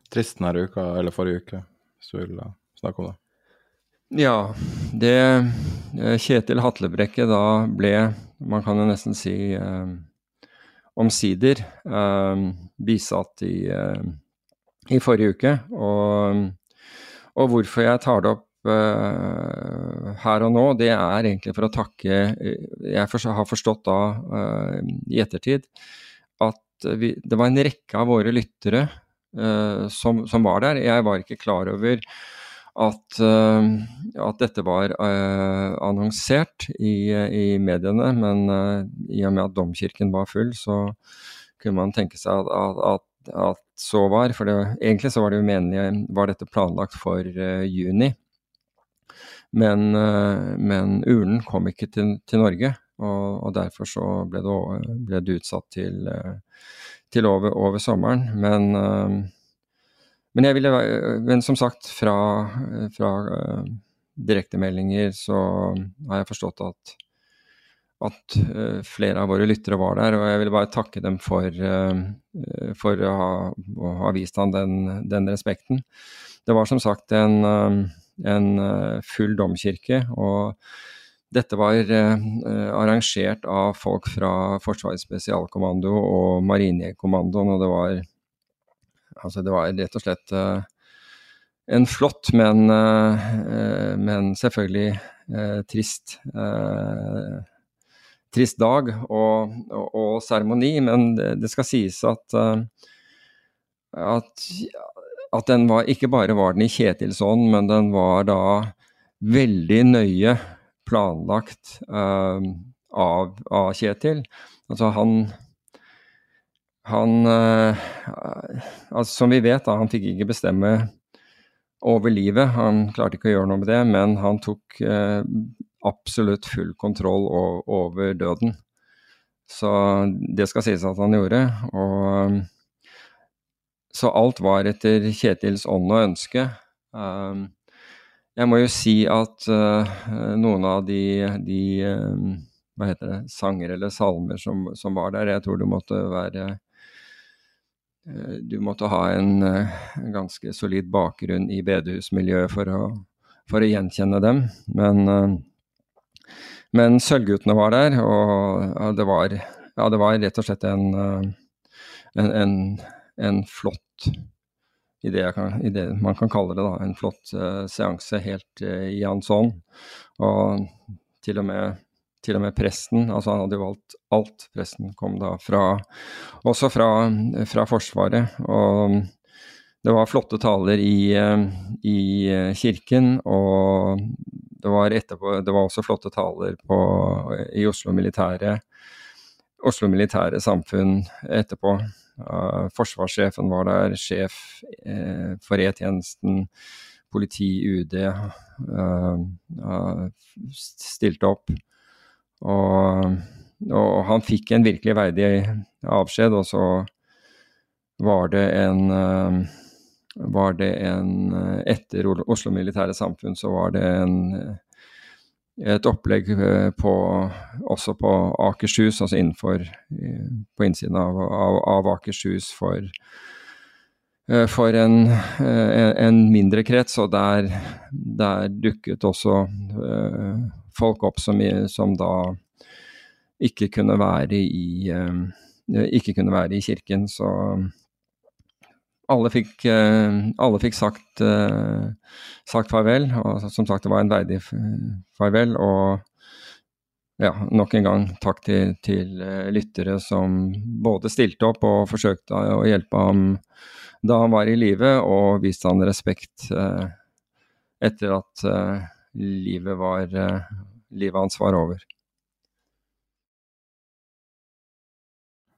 trist denne uka, eller forrige uke, hvis du vil snakke om det. Ja, det Kjetil Hatlebrekke da ble man kan jo nesten si eh, omsider eh, bisatt i, eh, i, forrige uke. Og, og, hvorfor jeg tar det opp eh, her og nå, det er egentlig for å takke Jeg har forstått da eh, i ettertid at at vi, det var en rekke av våre lyttere uh, som, som, var der. Jeg var ikke klar over at, uh, at dette var uh, annonsert i, i, mediene, men i og med at domkirken var full, så kunne man tenke seg at, at, at så var. For det, egentlig så var det jo meningen, var dette planlagt for juni. Men, men urnen kom ikke til, til Norge. Og, og derfor så ble det, ble det utsatt til, til over, over, sommeren. Men, eh, men, ville, men som sagt, fra, fra eh, direktemeldinger så har jeg forstått at, at flere av våre lyttere var der. Og jeg vil bare takke dem for, for å, ha, å, ha, vist han den, den, respekten. Det var som sagt en, en full domkirke. og dette var eh, arrangert av folk fra Forsvarets spesialkommando og Marinekommandoen, og det var, altså det var rett og slett eh, en flott, men, eh, men selvfølgelig eh, trist eh, trist dag og seremoni, men det, det, skal sies at, eh, at, at den var Ikke bare var den i Kjetils ånd, men den var da veldig nøye planlagt uh, av, av, Kjetil. Altså han han uh, altså Som vi vet, da, han fikk ikke bestemme over livet. Han klarte ikke å gjøre noe med det, men han tok uh, absolutt full kontroll over døden. Så det skal sies at han gjorde. Og, så alt var etter Kjetils ånd og ønske. Um, jeg må jo si at uh, noen av de, de uh, hva heter det, sanger eller salmer som, som, var der, jeg tror du måtte være uh, Du måtte ha en ganske solid bakgrunn i bedehusmiljøet for å, for å gjenkjenne dem. Men, men Sølvguttene var der, og det, var, ja, det var rett og slett en, en, en, en flott i det, kan, i det, man kan kalle det da, en flott uh, seanse helt uh, i hans ånd. Og til og, med, til og med presten, altså han hadde jo valgt alt. Presten kom da fra, også fra, fra Forsvaret. Og det var flotte taler i, uh, i kirken, og det var, etterpå, det var også flotte taler på, i Oslo militære, Oslo militære samfunn etterpå. Uh, forsvarssjefen var der, sjef uh, for E-tjenesten, politi, UD uh, stilte opp. Og, og, han fikk en virkelig verdig avskjed, og så var det en var det en Etter Oslo Militære Samfunn så var det en et opplegg eh, på, også på Akershus, altså innenfor på innsiden av, av, av Akershus for, eh, for en, eh, en, mindre krets. Og der, der dukket også folk opp som, som, da ikke kunne være i ikke kunne være i kirken. Så alle fikk, eh, alle fikk sagt, eh, sagt, farvel. Og som sagt, det var en verdig farvel. Og ja, nok en gang takk til, til eh, lyttere som både stilte opp og forsøkte å hjelpe ham da han var i live, og viste han respekt etter at livet, var, livet hans var over.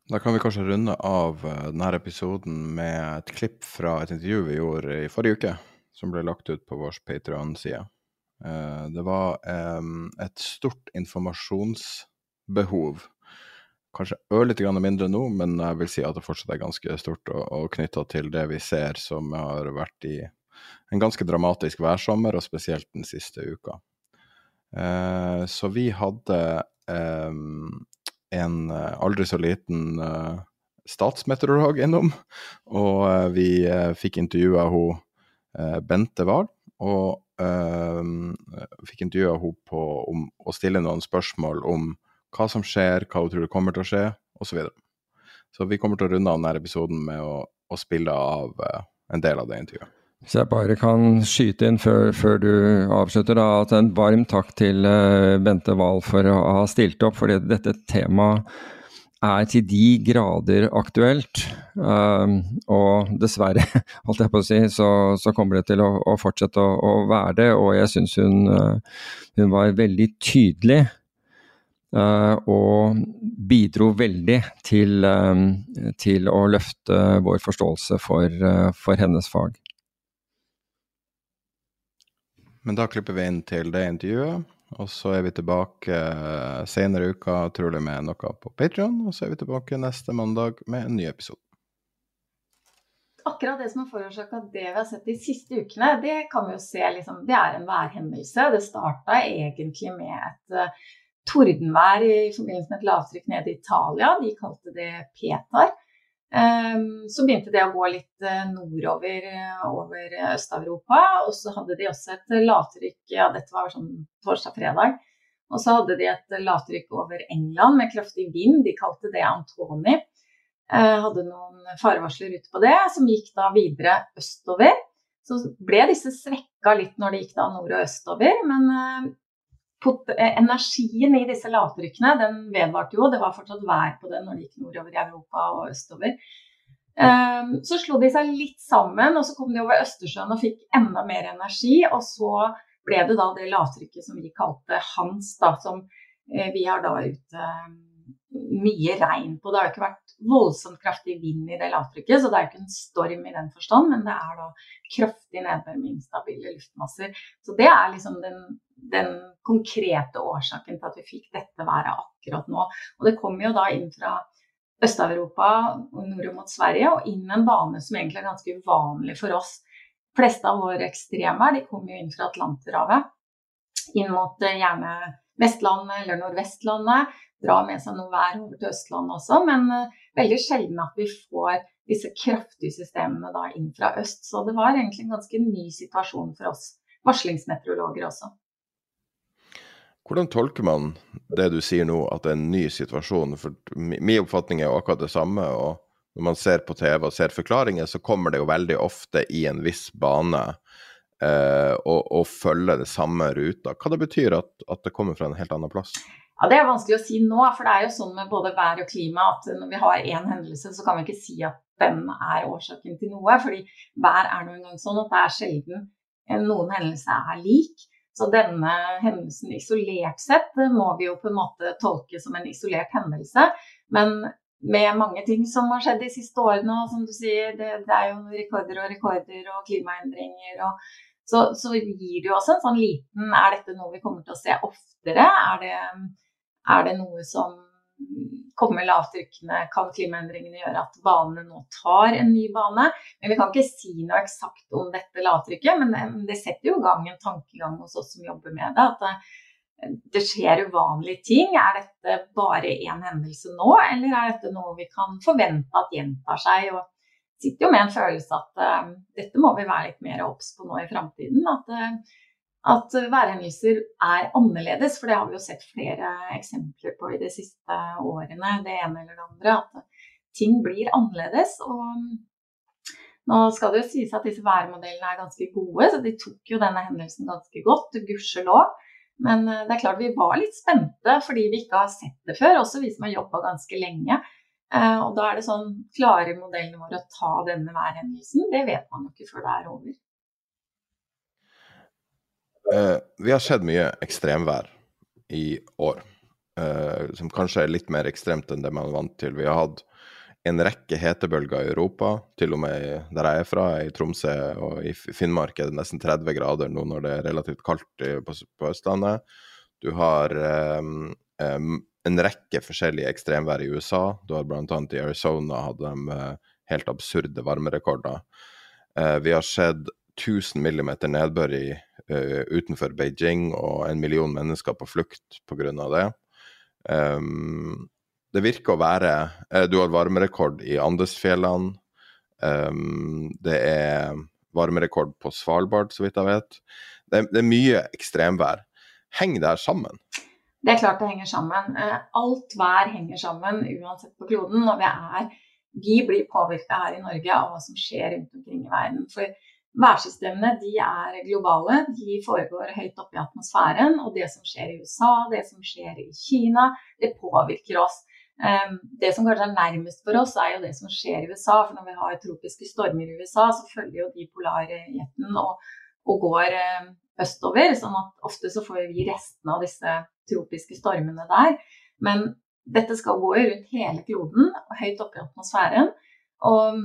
Da kan vi kanskje runde av eh, denne episoden med et klipp fra et intervju vi gjorde i forrige uke, som ble lagt ut på vår Patron-side. Eh, det var et stort informasjonsbehov. Kanskje ørlite mindre nå, men jeg vil si at det fortsatt er ganske stort og knytta til det vi ser som har vært i en ganske dramatisk værsommer, og spesielt den siste uka. Eh, så vi hadde en eh, aldri så liten uh, statsmeteorolog innom. Og uh, vi fikk intervjua hun Bente Wahl, og fikk intervjua hun på om å stille noen spørsmål om hva som skjer, hva hun tror det kommer til å skje, osv. Så, så vi kommer til å runde av denne episoden med å, å spille av en del av det intervjuet. Hvis jeg bare kan skyte inn før, før du avslutter, da, at en varm takk til uh, Bente Wahl for å ha stilt opp. fordi dette temaet er til de grader aktuelt. Um, og dessverre, holdt jeg på å si, så, så kommer det til å, å fortsette å, å, være det. Og jeg syns hun, uh, hun, var veldig tydelig. Uh, og bidro veldig til, til, å løfte vår forståelse for, for hennes fag. Men da klipper vi inn til det intervjuet. Og så er vi tilbake eh, senere i uka, trolig med noe på Patrion. Og så er vi tilbake neste mandag med en ny episode. Akkurat det som har forårsaka det vi har sett de siste ukene, det kan vi jo se liksom, det er en værhendelse. Det starta egentlig med et uh, tordenvær i forbindelse med et lavtrykk nede i Italia. De kalte det Petar. Ehm, så begynte det å gå litt eh, nordover eh, over Øst-Europa. Og så hadde de også et lavtrykk ja, dette var sånn torsdag-fredag. Og så hadde de et lavtrykk over England med kraftig vind. De kalte det Antoni. Eh, hadde noen farevarsler ute på det, som gikk da videre østover. Så ble disse svekka litt når de gikk da nord- og østover. Men Eh, energien i disse lavtrykkene den vedvarte jo. Det var fortsatt vær på det når de gikk nordover i Europa og østover. Um, så slo de seg litt sammen, og så kom de over Østersjøen og fikk enda mer energi. Og så ble det da det lavtrykket som vi kalte Hans, da, som eh, vi har da ute um, mye regn på. Det har jo ikke vært voldsomt kraftig vind i det lavtrykket, så det er jo ikke en storm i den forstand, men det er da kraftig nedbør med instabile luftmasser. Så det er liksom den den konkrete årsaken til at vi fikk dette været akkurat nå. Og det kommer jo da inn fra Øst-Europa og nordover mot Sverige, og inn en bane som egentlig er ganske uvanlig for oss. De fleste av våre ekstremvær de kommer jo inn fra Atlanterhavet, inn mot eh, gjerne Vestlandet eller Nordvestlandet. Drar med seg noe vær over til Østlandet også, men uh, veldig sjelden at vi får disse kraftige systemene da inn fra øst. Så det var egentlig en ganske ny situasjon for oss varslingsmeteorologer også. Hvordan tolker man det du sier nå, at det er en ny situasjon? For min oppfatning er jo akkurat det samme. og Når man ser på TV og ser forklaringer, så kommer det jo veldig ofte i en viss bane eh, å, å følge det samme ruta. Hva det betyr at, at det kommer fra en helt annen plass? Ja, Det er vanskelig å si nå, for det er jo sånn med både vær og klima at når vi har én hendelse, så kan vi ikke si at den er årsaken til noe. fordi vær er nå engang sånn at det er sjelden noen hendelser er lik. Så denne hendelsen isolert sett må vi jo på en måte tolke som en isolert hendelse. Men med mange ting som har skjedd de siste årene, og som du sier, det, det er jo rekorder og rekorder og klimaendringer og så, så, gir det jo også en sånn liten Er dette noe vi kommer til å se oftere? Er det, er det noe som kommer lavtrykkene, kan klimaendringene gjøre at banene nå tar en ny bane. Men vi kan ikke si noe eksakt om dette lavtrykket, men det setter jo i gang en tankegang hos oss som jobber med det. At det, det skjer uvanlige ting. Er dette bare én hendelse nå, eller er dette noe vi kan forvente at gjentar seg? og sitter jo med en følelse at uh, dette må vi være litt mer obs på nå i framtiden. At uh, at værhendelser er annerledes. For det har vi jo sett flere eksempler på i de siste årene. Det ene eller det andre. At ting blir annerledes. Og nå skal det jo sies at disse værmodellene er ganske gode, så de tok jo denne hendelsen ganske godt, gudskjelov. Men eh, det er klart vi var litt spente fordi vi ikke har sett det før, også vi som har jobba ganske lenge. Eh, og da er det sånn Klarer modellene våre å ta denne værhendelsen? Det vet man jo ikke før det er over. Uh, vi har sett mye ekstremvær i år, uh, som kanskje er litt mer ekstremt enn det man er vant til. Vi har hatt en rekke hetebølger i Europa, til og med der jeg er fra, i Tromsø og i Finnmark er det nesten 30 grader nå når det er relativt kaldt på, Østlandet. Du har um, en rekke forskjellige ekstremvær i USA. Du har bl.a. i Arizona hatt de uh, helt absurde varmerekorder. vi har sett 1000 millimeter nedbør i utenfor Beijing og en million mennesker på flukt pga. det. Um, det virker å være uh, Du har varmerekord i Andesfjellene. Um, det er varmerekord på Svalbard, så vidt jeg vet. Det, det er mye ekstremvær. Henger det her sammen? Det er klart det henger sammen. Alt vær henger sammen uansett på kloden. Og vi, er, vi blir påvirka her i Norge av hva som skjer rundt omkring i verden. For Værsystemene er globale, de foregår høyt oppe i atmosfæren. Og det som skjer i USA, det som skjer i Kina, det påvirker oss. Um, det som kanskje er nærmest for oss, er jo det som skjer i USA. For når vi har tropiske stormer i USA, så følger jo de polarjetten og, og går um, østover. sånn at ofte så får vi restene av disse tropiske stormene der. Men dette skal gå rundt hele kloden, høyt oppe i atmosfæren. Og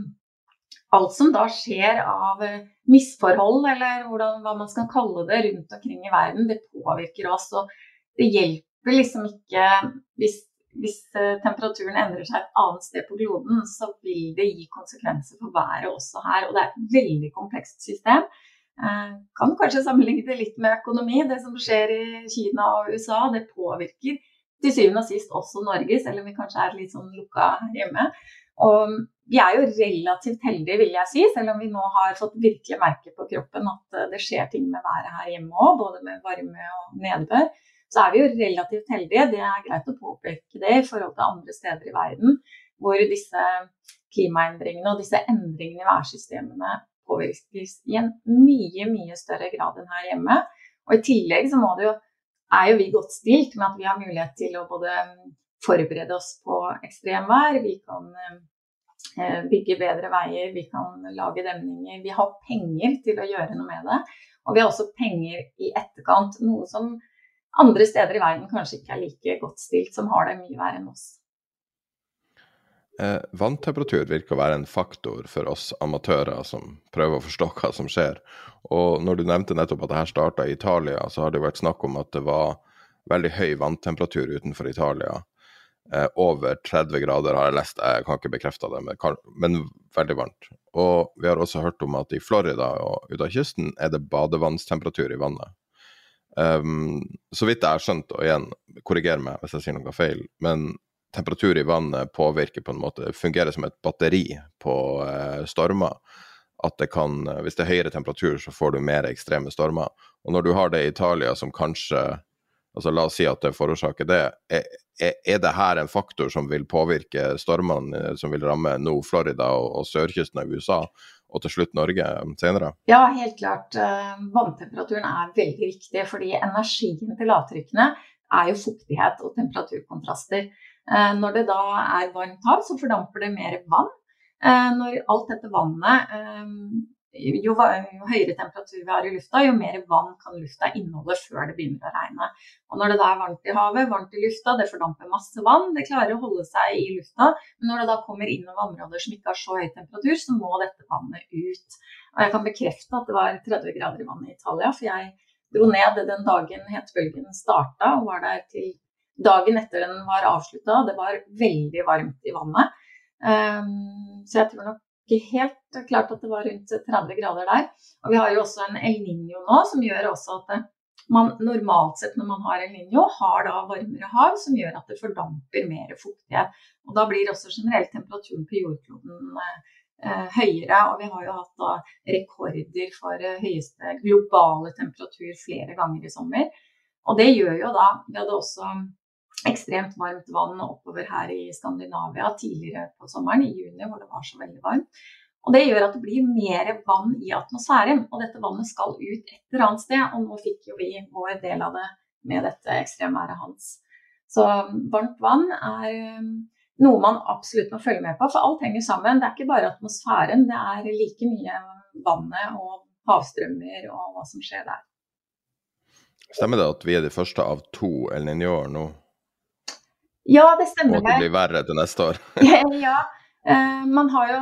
alt som da skjer av eh, misforhold, eller hvordan, hva man skal kalle det, rundt omkring i verden, det påvirker oss. Og det hjelper liksom ikke hvis, hvis eh, temperaturen endrer seg et annet sted på kloden, så vil det gi konsekvenser for været også her. Og det er et veldig komplekst system. Eh, kan kanskje sammenligne det litt med økonomi. Det som skjer i Kina og USA, det påvirker til syvende og sist også Norge, selv om vi kanskje er litt sånn lukka hjemme. Og vi er jo relativt heldige, vil jeg si, selv om vi nå har fått virkelig merke på kroppen at eh, det skjer ting med været her hjemme òg, både med varme og nedbør. Så er vi jo relativt heldige. Det er greit å påpeke det i forhold til andre steder i verden hvor disse klimaendringene og disse endringene i værsystemene påvirkes i en mye, mye større grad enn her hjemme. Og i tillegg så må det jo, er jo vi godt stilt med at vi har mulighet til å både forberede oss på ekstremvær, vi kan eh, bygge bedre veier, vi kan lage demninger. Vi har penger til å gjøre noe med det. Og vi har også penger i etterkant, noe som andre steder i verden kanskje ikke er like godt stilt, som har det mye verre enn oss. Eh, vanntemperatur virker å være en faktor for oss amatører som prøver å forstå hva som skjer. Og når du nevnte nettopp at det her starta i Italia, så har det vært snakk om at det var veldig høy vanntemperatur utenfor Italia. Eh, over 30 grader har jeg lest, jeg kan ikke bekrefte det, men, men, veldig varmt. Og vi har også hørt om at i Florida og ut av kysten er det badevannstemperatur i vannet. Um, så vidt jeg har skjønt, og igjen, korriger meg hvis jeg sier noe feil, men temperatur i vannet påvirker på en måte, fungerer som et batteri på uh, stormer. At det kan, hvis det er høyere temperatur, så får du mer ekstreme stormer. Og når du har det i Italia, som kanskje altså La oss si at det forårsaker det. Er, er det her en faktor som vil påvirke stormene eh, som vil ramme Nord-Florida og, og sørkysten av USA, og til slutt Norge senere? Ja, helt klart. Eh, vanntemperaturen er veldig viktig, fordi energien til lavtrykkene er jo fuktighet og temperaturkontraster. Eh, når det da er varmt hav, så fordamper det mer vann. Når alt dette vannet jo, jo, høyere temperatur vi har i lufta, jo mer vann kan lufta inneholde før det begynner å regne. Og når det da er varmt i havet, varmt i lufta, det fordamper masse vann, det klarer å holde seg i lufta. Men når det da kommer innover områder som ikke har så høy temperatur, så må dette vannet ut. Og jeg kan bekrefte at det var 30 grader i vannet i Italia, for jeg dro ned den dagen hetebølgen starta og var der til dagen etter den var avslutta. Det var veldig varmt i vannet. Um, så jeg tror nok ikke helt klart at det var rundt 30 grader der. Og vi har jo også en El Niño nå, som gjør også at man normalt sett når man har El Niño, har da varmere hav, som gjør at det fordamper mer fuktighet. Og da blir også generelt temperaturen på jordkloden eh, høyere. Og vi har jo hatt da rekorder for eh, høyeste globale temperatur flere ganger i sommer. Og det gjør jo da Vi hadde også ekstremt varmt vann oppover her i Skandinavia tidligere på sommeren, i juni, hvor det var så veldig varmt. Og Det gjør at det blir mer vann i atmosfæren, og dette vannet skal ut et eller annet sted. Og nå fikk jo vi vår del av det med dette ekstremværet hans. Så varmt vann er um, noe man absolutt må følge med på, for alt henger sammen. Det er ikke bare atmosfæren, det er like mye vannet og havstrømmer og hva som skjer der. Stemmer det at vi er de første av to El Niño-år nå? Ja, det stemmer. Og det blir verre til neste år. ja. Uh, man har jo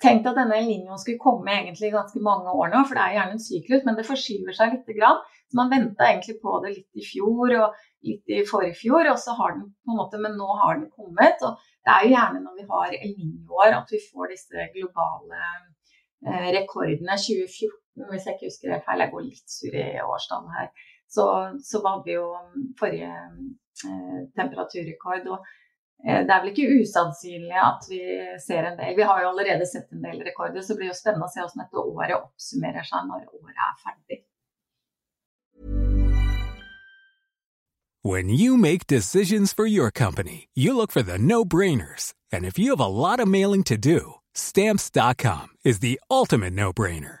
tenkt at denne linjen skulle komme egentlig ganske mange år nå, for det er gjerne en syklus, men det forskyver seg litt. Grann. Så man venta egentlig på det litt i fjor og litt i forrige fjor, og så har den på en måte, men nå har den kommet. Og det er jo gjerne når vi har El Niño-år at vi får disse globale eh, rekordene. 2014, hvis jeg ikke husker det feil, jeg går litt sur i årstallet her, så, så var vi jo forrige Eh, temperaturrekord. Og eh, det er vel ikke usannsynlig at vi ser en del. Vi har jo allerede sett en del rekorder, så det blir jo spennende å se hvordan dette året oppsummerer seg når året er ferdig. When you make decisions for your company, you look for the no-brainers. And if you have a lot of mailing to do, stamps.com is the ultimate no-brainer.